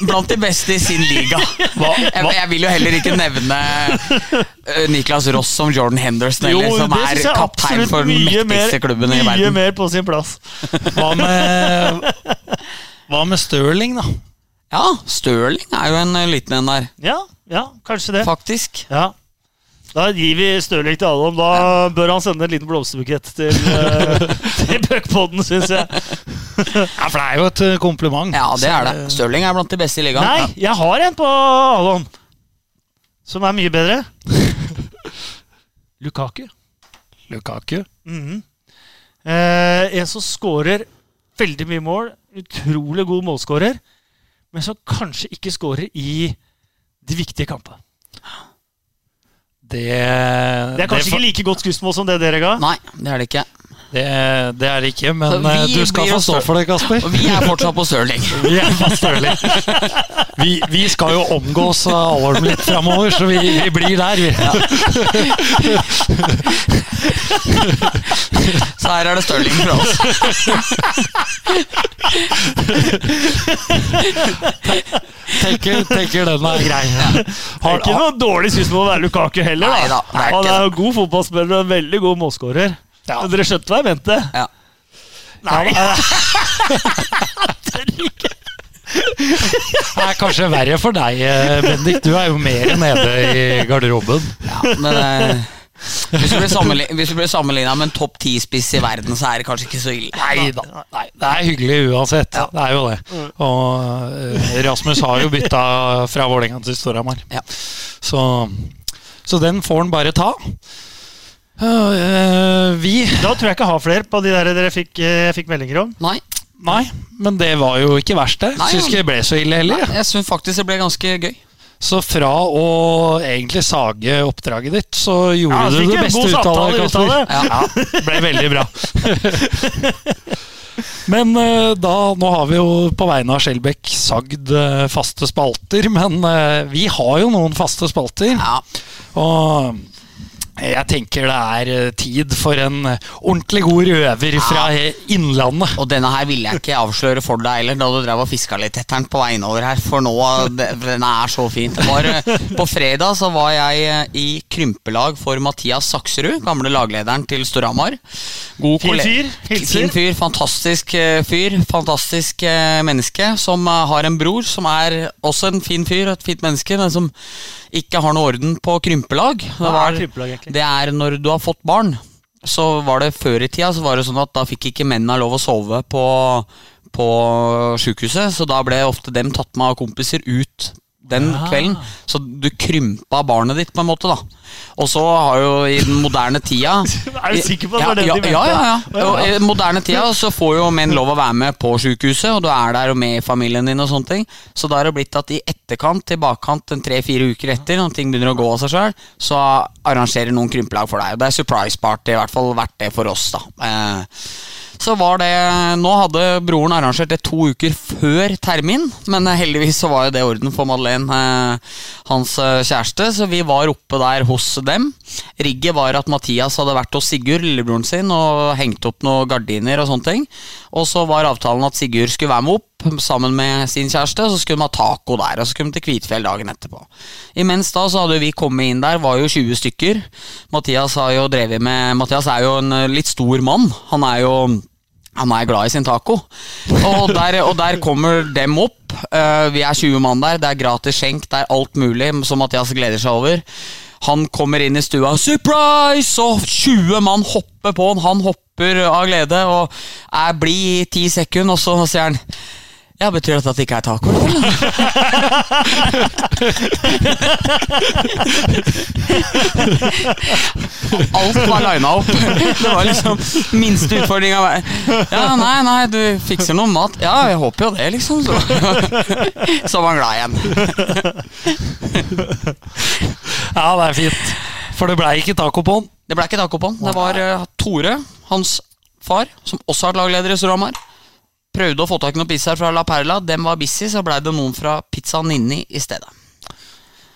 Blant de beste i sin liga. Jeg, jeg vil jo heller ikke nevne eh, Niklas Ross som Jordan Henderson, eller, som det er kaptein for den mektigste klubben i Mye mer på sin plass. Hva med, hva med Stirling, da? Ja, Stirling er jo en liten en der, Ja, ja, kanskje det. faktisk. Ja. Da gir vi Stirling til Adam. Da bør han sende en liten blomsterbukett til, uh, til Puckpodden, syns jeg. Ja, For det er jo et eh, kompliment. Ja, det er det. Stirling er blant de beste i ligaen. Nei, jeg har en på Adam som er mye bedre. Lukaku. Lukaku. Mhm. eh, en som scorer veldig mye mål. Utrolig god målskårer. Men som kanskje ikke scorer i de viktige kampene. Det, Det er kanskje det, ikke like godt skussmål som det dere ga. Nei, det er det ikke. Det, det er det ikke, men eh, du skal få stå for det, Kasper. Og vi er fortsatt på Stirling. Vi er på Stirling. Vi, vi skal jo omgås av Alholm litt framover, så vi, vi blir der, vi. Så her er det Stirling fra oss. Tenker, tenker den er grei. Er Har, ikke noe dårlig skussmål å være Lukaku heller. Nei Da. da, det er Han er jo god fotballspiller og en veldig god målskårer. Ja. Men Dere skjønte hva jeg mente? Ja. Nei. det er kanskje verre for deg, Bendik. Du er jo mer nede i garderoben. Ja, men eh, hvis du blir sammenligna med en topp ti-spiss i verden, så er det kanskje ikke så ille. Nei da. Nei, det er hyggelig uansett. Det er jo det. Og uh, Rasmus har jo bytta fra Vålerenga til Storhamar. Ja. Så, så den får han bare ta. Eh, vi Da tror jeg ikke jeg har flere på de der dere fikk, eh, fikk meldinger om. Nei, Nei, men det var jo ikke verst, det. Nei, Syns ikke det ble så ille heller. jeg. jeg syns faktisk det ble ganske gøy. Så fra å egentlig sage oppdraget ditt, så gjorde Ja, du det beste ut av det, det. Ja, ble veldig bra. Men eh, da, nå har vi jo på vegne av Skjelbæk sagd faste spalter, men vi har jo noen faste spalter. Ja, Og jeg tenker det er eh, tid for en eh, ordentlig god røver fra ja. Innlandet. Og denne her ville jeg ikke avsløre for deg heller, da du drev og fiska litt etter den på vei innover her. For nå, denne er så fint. Var, eh, på fredag så var jeg eh, i krympelag for Mathias Sakserud, gamle laglederen til Storhamar. God Fin fyr, hilser. Fin fyr, fantastisk eh, fyr. Fantastisk eh, menneske som eh, har en bror som er også en fin fyr, et fint menneske, men som ikke har noe orden på krympelag. Det var- er krympelag, egentlig? det er når du har fått barn. Så var det Før i tida så var det sånn at da fikk ikke mennene lov å sove på, på sjukehuset. Så da ble ofte dem tatt med av kompiser ut den kvelden. Så du krympa barnet ditt, på en måte. da Og så har jo i den moderne tida Er du sikker på at det var det ja, de mente? ja, ja, ja. Og I den moderne tida så får jo menn lov å være med på sjukehuset, og du er der og med i familien din og sånne ting. Så da har det blitt at i etterkant, til bakkant, tre-fire uker etter, når ting begynner å gå av seg sjøl, så arrangerer noen krympelag for deg. Og det er surprise party, i hvert fall vært det for oss, da. Eh, så var det Nå hadde broren arrangert det to uker før termin, men eh, heldigvis så var jo det orden for Madeleine, eh, hans eh, kjæreste, så vi var oppe der hos dem. Rigget var at Mathias hadde vært hos Sigurd, lillebroren sin, og hengt opp noen gardiner og sånne ting. Og så var avtalen at Sigurd skulle være med opp sammen med sin kjæreste, så skulle de ha taco der, og så skulle de til Kvitfjell dagen etterpå. Imens da så hadde vi kommet inn der, var jo 20 stykker. Mathias har jo med Mathias er jo en eh, litt stor mann. Han er jo han er glad i sin taco. Og der, og der kommer dem opp. Uh, vi er 20 mann der. Det er gratis skjenk, det er alt mulig som Mathias gleder seg over. Han kommer inn i stua, surprise! Og 20 mann hopper på han. Han hopper av glede og er blid i ti sekunder, og så sier han ja, Betyr dette at det ikke er taco? Alt var lina opp. Det var liksom minste utfordringa. Ja, nei, nei, du fikser noe mat. Ja, jeg håper jo det, liksom. Så, så var han glad igjen. Ja, det er fint. For det blei ikke taco på han. Det ble ikke taco på han. Det var eh, Tore, hans far, som også er lagleder i Storhamar. Prøvde å få tak i noen pizzaer fra La Perla. Dem var busy, så blei det noen fra Pizza Ninni i stedet.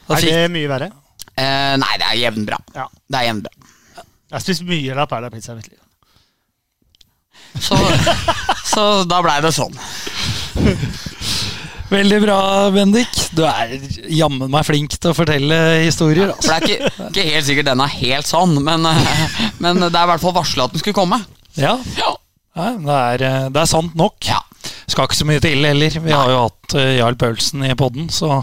Da Er det mye verre? Eh, nei, det er jevnbra. Ja. Det er jevnbra. Jeg har spist mye La Perla pizza i mitt liv. Så, så da blei det sånn. veldig bra, Bendik. Du er jammen meg flink til å fortelle historier. For Altså. det er ikke, ikke helt sikkert den er helt sånn, men, eh, men det er i hvert fall varsla at den skulle komme. Ja, Ja. Ja det, er, eh, det er sant nok. ja. Skal ikke så mye til heller. Vi har jo hatt uh, Jarl Paulsen i podden, så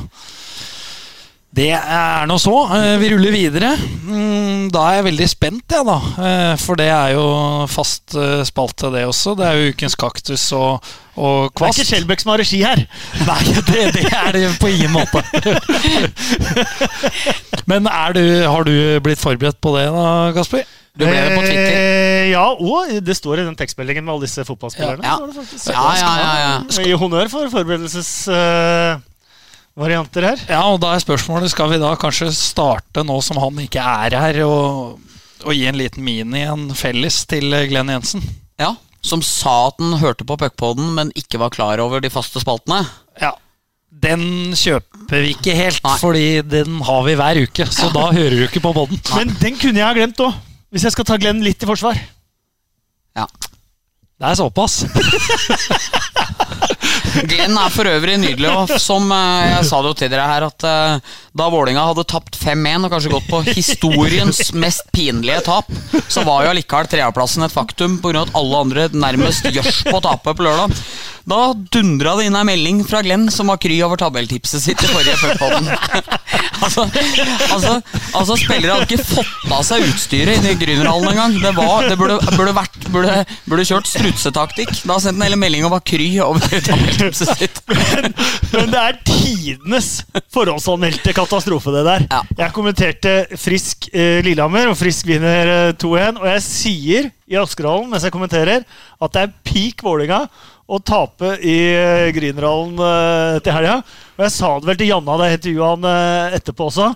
det er nå så. Eh, vi ruller videre. Mm, da er jeg veldig spent, jeg, da. Eh, for det er jo fast eh, spalte, det også. Det er jo Ukens kaktus og, og Det er ikke Skjelbæk som har regi her. Nei, det, det er det på ingen måte. Men er du, har du blitt forberedt på det, da, Kasper? Du ble det på Twitter. Eh, ja, og det står i den tekstmeldingen med alle disse fotballspillerne. Ja. ja. faktisk. Ja, ja, ja, ja. Jeg gir honnør for forberedelsesvarianter her. Ja, og da er spørsmålet Skal vi da kanskje starte nå som han ikke er her, og, og gi en liten mini, en felles, til Glenn Jensen? ja. Som sa at den hørte på puckpoden, men ikke var klar over de faste spaltene. Ja. Den kjøper vi ikke helt, Nei. fordi den har vi hver uke. Så da hører du ikke på podden. Men den kunne jeg ha glemt òg, hvis jeg skal ta Glenn litt i forsvar. Ja. Det er såpass. Glenn er for øvrig nydelig, og som eh, jeg sa det jo til dere her, at eh, da Vålinga hadde tapt 5-1 og kanskje gått på historiens mest pinlige tap, så var jo allikevel treaplassen et faktum pga. at alle andre nærmest gjørs på å tape på lørdag. Da dundra det inn ei melding fra Glenn som var kry over tabelltipset sitt i forrige Puckpodden. altså, altså, altså, spillere hadde ikke fått av seg utstyret inne i Grünerhallen engang. Det, var, det burde, burde, vært, burde, burde kjørt strutsetaktikk. Da sendte han hele meldinga var kry over tabelltipset sitt. Men det er tidenes forhåndsanmeldte katastrofe, det der. Ja. Jeg kommenterte Frisk eh, Lillehammer, og Frisk vinner eh, 2-1. Og jeg sier i Askerhallen mens jeg kommenterer, at det er peak Vålinga å tape i eh, Grünerhallen eh, til helga. Og jeg sa det vel til Janna da jeg intervjua han eh, etterpå også,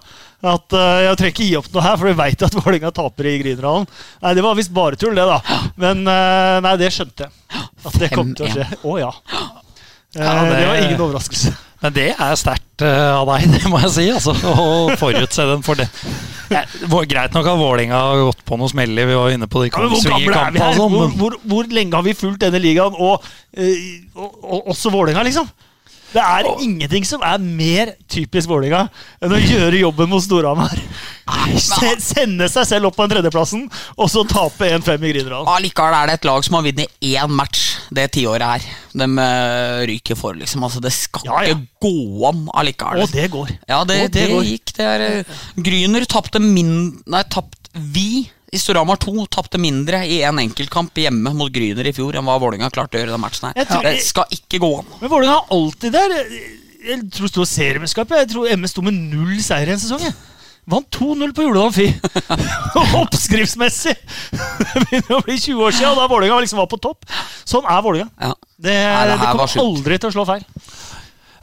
at eh, jeg trenger ikke gi opp noe her, for vi veit at Vålinga taper i Grünerhallen. Nei, det var visst bare tull, det, da. Men eh, nei, det skjønte jeg. At det kom til å skje. Å ja. Ja, det... det- var ingen overraskelse. Men det er sterkt eh, av deg, det må jeg si. Altså, å forutse den for det. Ja, greit nok at Vålinga har gått på noe smeller. Vi var inne på de Ja, hvor gamle er vi Kongsvinger-kampene. her? sånn, Hvor, hvor, hvor lenge har vi fulgt denne ligaen, og, eh, og, og også Vålerenga, liksom? Det er ingenting som er mer typisk Vålerenga enn å gjøre jobben mot Storhamar. Se, sende seg selv opp på den tredjeplassen, og så tape 1-5 i Grünerhallen. Allikevel er det et lag som har vunnet én match det tiåret her. De eh, ryker for, liksom. Altså, det skal Ja, ja. ikke gå an allikevel. Og det går. Ja, det, det det, går. gikk. Det er, eh, Gryner tapte min... Nei, tapt Vi Storhamar 2 tapte mindre i en enkeltkamp hjemme mot Gryner i fjor enn hva Vålerenga klarte å gjøre i den matchen her. Tror- Det skal ikke gå an. Men Vålerenga har alltid der Jeg tror det sto seriemesterskapet. Jeg tror MS sto med null seier i en sesong. Vant 2-0 på Juledal Fi. Oppskriftsmessig! Det begynner å bli 20 år siden, og da Vålerenga liksom var på topp. Sånn er Vålerenga. Ja. Det, Nei, det det kommer aldri til å slå feil.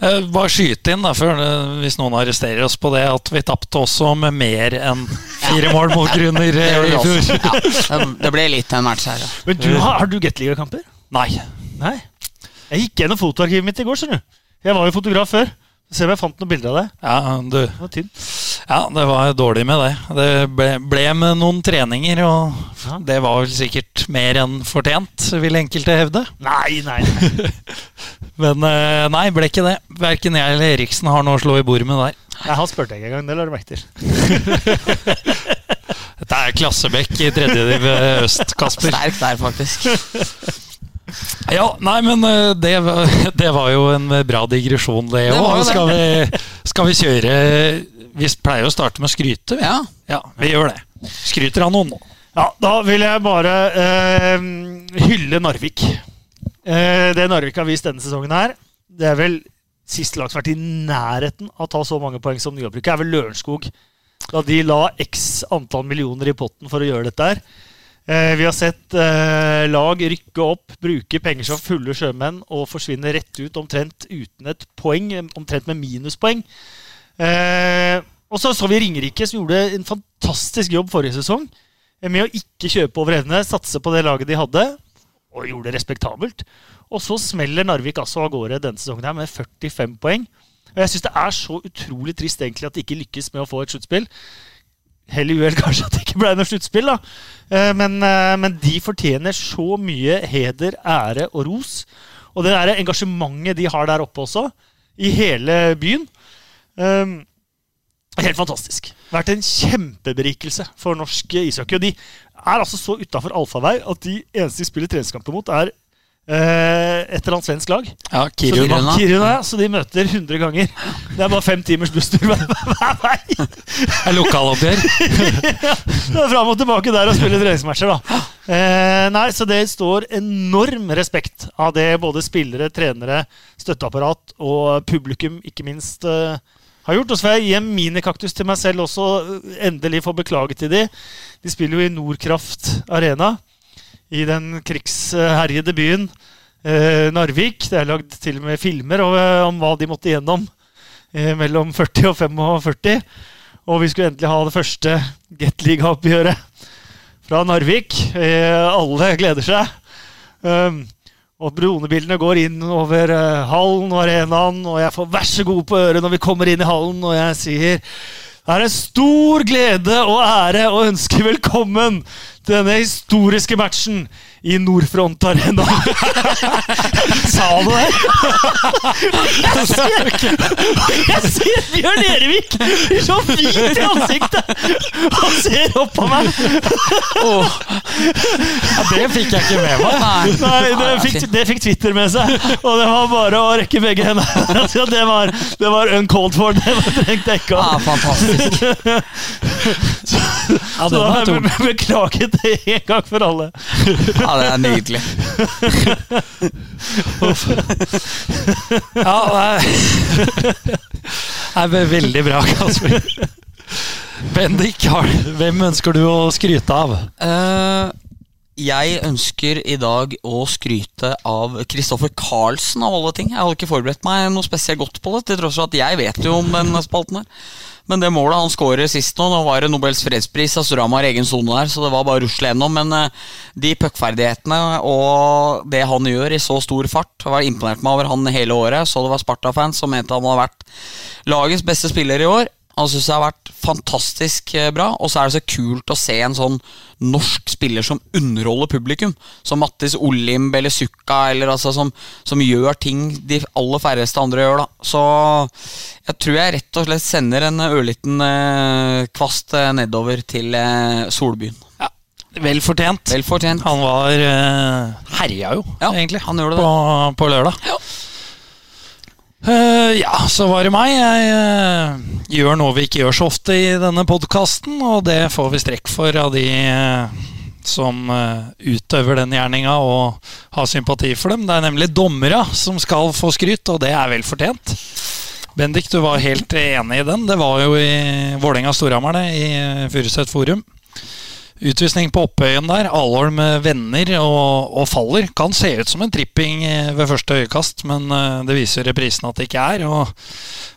Eh, Bare skyte inn, da, før, hvis noen arresterer oss på det, at vi tapte også med mer enn fire mål mot Grüner eh, i fjor. Ja, det- ble litt en match her. Ja. Men du, har, har du Gateliga-kamper? Nei. Nei. Jeg gikk gjennom fotoarkivet mitt i går. Jeg var jo fotograf før. Se om jeg fant noen bilder av det. Ja, du, Det var tynt. Ja, det var dårlig med det. Det ble, ble med noen treninger, og Ja. det var vel sikkert mer enn fortjent, vil enkelte hevde. Nei, nei, nei. Men eh, nei, ble ikke det. Verken jeg eller Eriksen har noe å slå i bordet med der. nei han spurte jeg ikke engang. Det la du merke til. Dette er Klassebekk i tredje div øst, Kasper. Sterk der, faktisk. Ja, nei, men eh, det, det var jo en bra digresjon, det òg. Skal, skal vi kjøre Vi pleier å starte med å skryte. Ja. ja, vi gjør det. Skryter av noen nå. Ja, da vil jeg bare eh, hylle Narvik. Eh, det Narvik har vist denne sesongen her, det er vel siste lag som har vært i nærheten av å ta så mange poeng som nyoppbruket, er vel Lørenskog. Da de la x antall millioner i potten for å gjøre dette her. Eh, vi har sett eh, lag rykke opp, bruke penger som fulle sjømenn og forsvinne rett ut omtrent uten et poeng, omtrent med minuspoeng. Eh, og så så vi Ringerike, som gjorde en fantastisk jobb forrige sesong eh, med å ikke kjøpe over evne, satse på det laget de hadde, og gjorde det respektabelt. Og så smeller Narvik altså av gårde denne sesongen her med 45 poeng. Og jeg syns det er så utrolig trist egentlig at de ikke lykkes med å få et sluttspill. Hell i uhell kanskje at det ikke ble noe sluttspill, da. Eh, Men, eh, men de fortjener så mye heder, ære og ros. Og det der engasjementet de har der oppe også, i hele byen. Eh, Helt fantastisk. Vært en kjempeberikelse for norsk ishockey. Og de er altså så utafor allfarvei at de eneste de spiller treningskamper mot, er eh, et eller annet svensk lag. Ja, Kiruna. Så, Kiruna, så de møter 100 ganger. Det er bare fem timers busstur hver hver vei. er lokaloppgjør. Det er Fram og tilbake der og spille treningsmatcher, da. Eh, nei, så det står enorm respekt av det både spillere, trenere, støtteapparat og publikum ikke minst eh, har gjort. Og så får jeg gi en minikaktus til meg selv også, eh, endelig få beklage til de. De spiller jo i Nordkraft Arena, i den krigsherjede byen eh, Narvik. Det er lagd til og med filmer om, om hva de måtte igjennom eh, mellom 40 og 45. Og vi skulle endelig ha det første Gateliga-oppgjøret fra Narvik. Eh, alle gleder seg. Um, og dronebildene går inn over eh, hallen og arenaen, og jeg får 'vær så god' på øret når vi kommer inn i hallen, og jeg sier det er en stor glede og ære å ønske velkommen denne historiske matchen i Nordfront Arena. Sa du det? Jeg ser, jeg ser Bjørn Erevik så hvit i ansiktet Han ser opp på meg. Ja, det fikk jeg ikke med meg. Nei. Nei, det fikk, det fikk Twitter med seg. Og det var bare å rekke begge hendene. Det var, det var uncalled for. Det var trengte jeg ikke. Ja, Fantastisk. fantastisk. Ja, Så da har jeg beklaget det en gang for alle. Ja, det er nydelig. Ja, det er ve- veldig bra, Kasper. Bendik, hvem ønsker du å skryte av? Eh, jeg ønsker i dag å skryte av Kristoffer Carlsen, av alle ting. Jeg hadde ikke forberedt meg noe spesielt godt på det, til tross for at jeg vet jo om den spalten her. Men det målet han skårer sist nå, nå var det Nobels fredspris, altså Rama har egen sone der, så det var bare å rusle gjennom. Men eh, de puckferdighetene og det han gjør i så stor fart, har var imponert meg over han hele året. Så det var Sparta-fans som mente han hadde vært lagets beste spiller i år. Han syns det har vært fantastisk eh, bra. Og så er det så kult å se en sånn norsk spiller som underholder publikum. Som Mattis Olimb eller Sukka, eller altså som, som gjør ting de aller færreste andre gjør. da Så jeg tror jeg rett og slett sender en ørliten eh, kvast eh, nedover til eh, Solbyen. Vel fortjent. Vel fortjent. Han var eh, herja jo, Ja, egentlig, han gjorde det. på, på lørdag. Ja. Eh, ja, så var det meg. Jeg uh, gjør noe vi ikke gjør så ofte i denne podkasten, og det får vi strekk for av de uh, som utøver den gjerninga og har sympati for dem. Det er nemlig dommere som skal få skryt, og det er vel fortjent. Bendik, du var helt enig i den. Det var jo i Vålerenga-Storhamar, det, i Furuset Forum. Utvisning på Oppøyen der. Alholm vender og, og faller. Kan se ut som en tripping eh, ved første øyekast, men eh, det viser reprisen at det ikke er. Og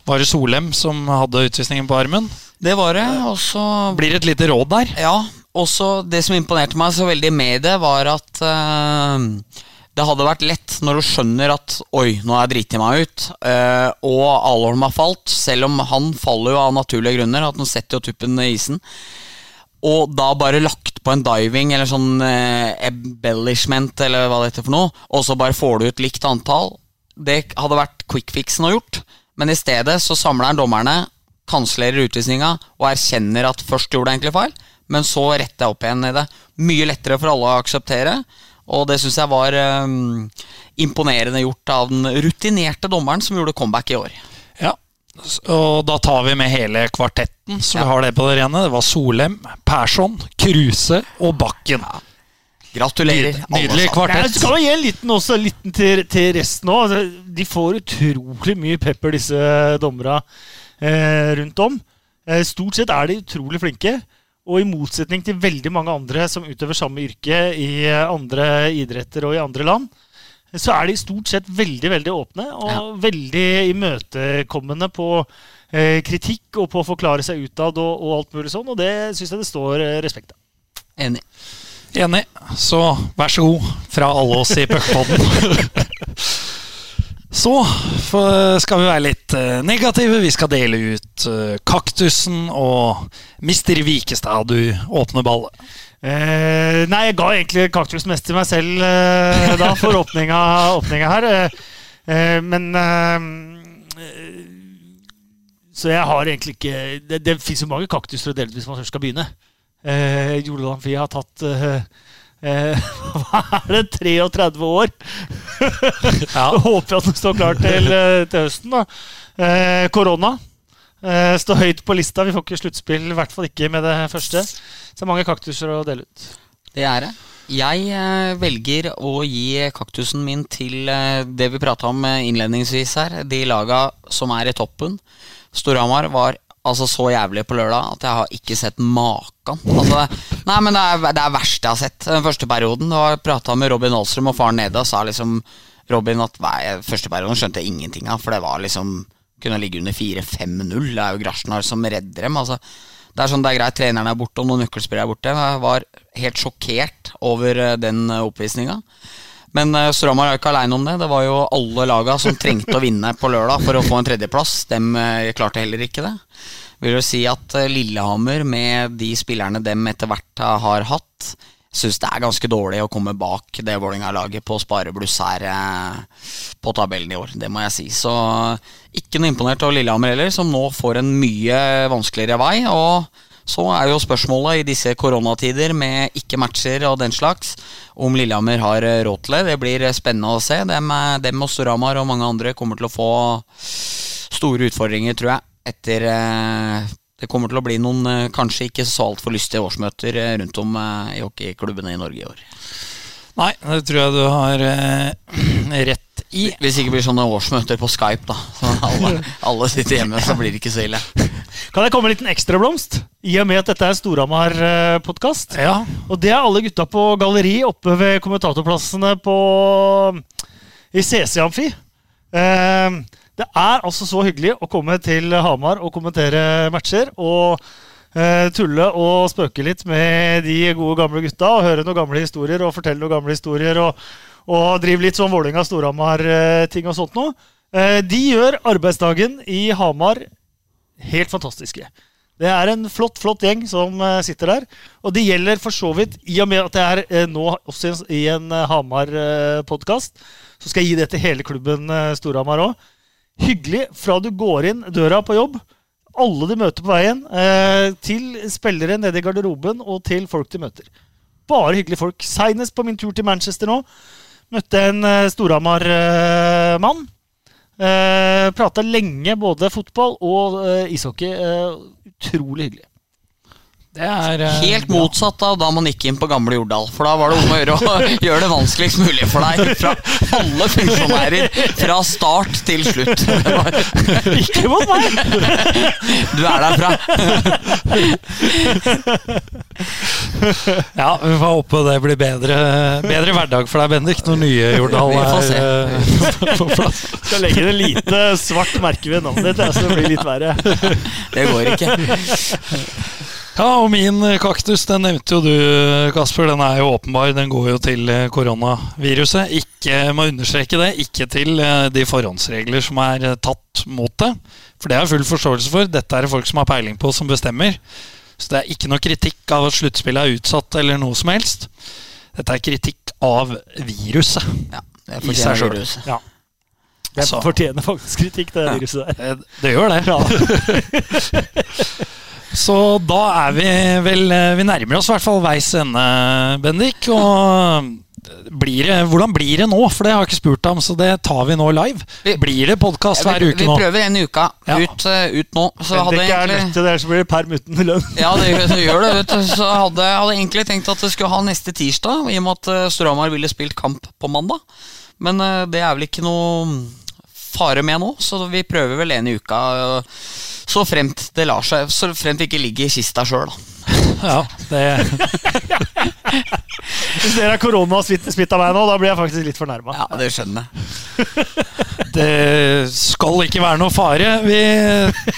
var det Solem som hadde utvisningen på armen? Det var det. Og så Blir et lite råd der. Ja, også det som imponerte meg så veldig med det, var at uh, det hadde vært lett når du skjønner at Oi, nå har jeg driti meg ut. uh, og Alholm har falt, selv om han faller jo av naturlige grunner. At han setter jo tuppen i isen. Og da bare lagt på en diving eller sånn eh, embellishment, eller hva det heter for noe, og så bare får du ut likt antall. Det hadde vært quickfixen å gjort, men i stedet så samler han dommerne, kansellerer utvisninga og erkjenner at først gjorde jeg egentlig feil, men så retter jeg opp igjen i det. Mye lettere for alle å akseptere, og det syns jeg var eh, imponerende gjort av den rutinerte dommeren som gjorde comeback i år. Ja, Og da tar vi med hele kvartetten, så vi har det på det rene. Det var Solem, Persson, Kruse og Bakken. Gratulerer. Nydelig kvartett. Jeg skal gi en liten, også, liten til, til resten òg. De får utrolig mye pepper, disse dommerne eh, rundt om. Eh, stort sett er de utrolig flinke. Og i motsetning til veldig mange andre som utøver samme yrke i eh, andre idretter og i andre land, så er de stort sett veldig veldig åpne og veldig imøtekommende på eh, kritikk og på å forklare seg utad og, og alt mulig sånn. Og det syns jeg det står eh, respekt av. Enig. Enig. Så vær så god fra alle oss i Puckpodden. Så for- skal vi være litt eh, negative. Vi skal dele ut eh, kaktusen og Mister Vikestad, du åpner ballet. Eh, nei, jeg ga egentlig kaktus mest til meg selv eh, da, for åpninga, åpninga her. Eh, eh, men eh, Så jeg har egentlig ikke Det, det fins jo mange kaktuser å dele ut hvis man først skal begynne. Eh, Amfi har tatt eh, Hva er det? 33 år? Ja. Jeg at den står klar til, til høsten. da. Eh, korona eh, står høyt på lista. Vi får ikke sluttspill, i hvert fall ikke med det første. Så mange kaktuser å dele ut. Det er det. Jeg eh, velger å gi kaktusen min til eh, det vi prata om innledningsvis her. De laga som er i toppen. Storhamar var altså så jævlig på lørdag at jeg har ikke sett maken. Altså, nei, men det er det er verste jeg har sett den første perioden. Da prata med Robin Aalstrøm og faren nede, og sa liksom Robin at nei, første perioden skjønte jeg ingenting av, for det var liksom kunne ligge under 4-5-0. Det er jo Grasjnar som redder dem. altså det er sånn, det er greit, treneren er borte, og noen nøkkelspillere er borte. Jeg var helt sjokkert over eh, den eh, oppvisninga. Men uh, Storhamar er jo ikke aleine om det. Det var jo alle laga som trengte å vinne på lørdag for å få en tredjeplass. Dem eh, klarte heller ikke det. Vil jo si at eh, Lillehammer, med de spillerne dem etter hvert har hatt, syns det er ganske dårlig å komme bak det Vålerenga-laget på sparebluss her eh, på tabellen i år. Det må jeg si. Så ikke noe imponert over Lillehammer heller, som nå får en mye vanskeligere vei. Og så er jo spørsmålet i disse koronatider med ikke matcher og den slags, om Lillehammer har råd til det. Det blir spennende å se. Dem, dem og Storhamar og mange andre kommer til å få store utfordringer, tror jeg, etter eh, det kommer til å bli noen eh, kanskje ikke så altfor lystige årsmøter eh, rundt om eh, i hockeyklubbene i Norge i år. Nei, det tror jeg du har eh, rett i. Hvis det ikke blir sånne årsmøter på Skype, da. Så alle, alle sitter hjemme, så blir det ikke så ille. Kan jeg komme med en liten ekstrablomst? I og med at dette er Storhamar-podkast. Ja, Og det er alle gutta på galleri oppe ved kommentatorplassene på i CC Amfi. Eh, det er altså så hyggelig å komme til Hamar og kommentere matcher. Og eh, tulle og spøke litt med de gode gamle gutta. Og høre noen gamle historier og fortelle noen gamle historier. Og, og drive litt sånn Vålerenga-Storhamar-ting og sånt noe. Eh, de gjør arbeidsdagen i Hamar helt fantastiske. Det er en flott flott gjeng som eh, sitter der. Og det gjelder for så vidt, i og med at jeg er eh, nå også i en- uh, Hamar-podkast, så skal jeg gi det til hele klubben uh, Storhamar òg. Hyggelig fra du går inn døra på jobb, alle de møter på veien, eh, til spillere nede i garderoben og til folk de møter. Bare hyggelige folk. Seinest på min tur til Manchester nå. Møtte en uh, Storhamar-mann. Eh, Prata lenge både fotball og eh, ishockey. Eh, utrolig hyggelig. Det er eh, Helt motsatt av da man gikk inn på gamle Jordal. For da var det om å gjøre å gjøre det vanskeligst mulig for deg fra alle funksjonærer. Fra start til slutt. Ikke mot meg! du er derfra. Ja, vi får håpe det blir bedre, bedre hverdag for deg, Bendik, når nye Jordal er eh, på plass. Skal legge det lite svart merke ved navnet ditt, så det blir litt verre. Det går ikke. Ja, og min kaktus, den nevnte jo du, Kasper. Den er jo åpenbar. Den går jo til eh, koronaviruset. Ikke, må understreke det, ikke til eh, de forhåndsregler som er eh, tatt mot det. For det har jeg full forståelse for. Dette er det folk som har peiling på, som bestemmer. Så det er ikke noe kritikk av at sluttspillet er utsatt eller noe som helst. Dette er kritikk av viruset. Ja, det I seg. Ja. Det fortjener faktisk kritikk, det Ja. viruset der. Det, Det gjør det. Ja. Så da er vi vel eh, Vi nærmer oss i hvert fall veis ende, Bendik. Og blir det, hvordan blir det nå? For det har jeg ikke spurt ham, så det tar vi nå live. Blir det podkast hver uke nå? vi prøver en uke Ja. ut, eh, ut nå. Så hadde Bendik egentlig, er nødt til det, så blir det perm uten lønn. Ja, det, gjør- det gjør det. vet du Så hadde jeg egentlig tenkt at det skulle ha neste tirsdag, i og med at eh, Storhamar ville spilt kamp på mandag. Men eh, det er vel ikke noe fare med nå, så vi prøver vel en i uka. eh, Så fremt det lar seg. Så fremt vi ikke ligger i kista sjøl, da. Ja, det, Hvis dere er koronasmitta meg nå, da blir jeg faktisk litt fornærma. Ja, det skjønner jeg. det skal ikke være noe fare. Vi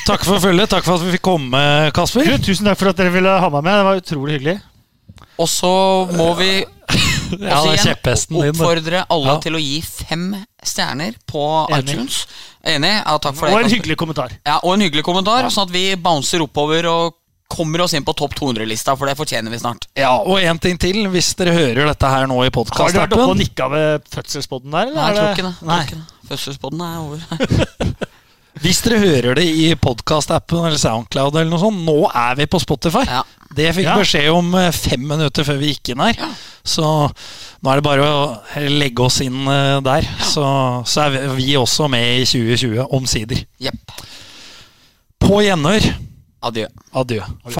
takk for følget. Takk for at vi fikk komme, Kasper. Du, Tusen takk for at dere ville ha meg med. Det var utrolig hyggelig. Og så må vi Ja, igjen din. oppfordre alle Ja. til å gi fem stjerner på Enig. iTunes. Enig? Ja, takk for det. Og en hyggelig kommentar. Ja, og en hyggelig kommentar, sånn at vi bouncer oppover og kommer oss inn på topp 200-lista, for det fortjener vi snart. Ja, Og en ting til, hvis dere hører dette her nå i Har du vært oppe og nikka ved fødselspodden der? eller Nei, jeg tror ikke det. Fødselspodden er over. Hvis dere hører det i podkastappen eller Soundcloud, eller noe sånt, nå er vi på Spotify. Ja. Det fikk Ja. beskjed om eh, fem minutter før vi gikk inn her. Så nå er det bare å legge oss inn eh, der. Så, så er vi- vi også med i 2020, omsider. Yep. På gjenhør. Adjø. Adjø.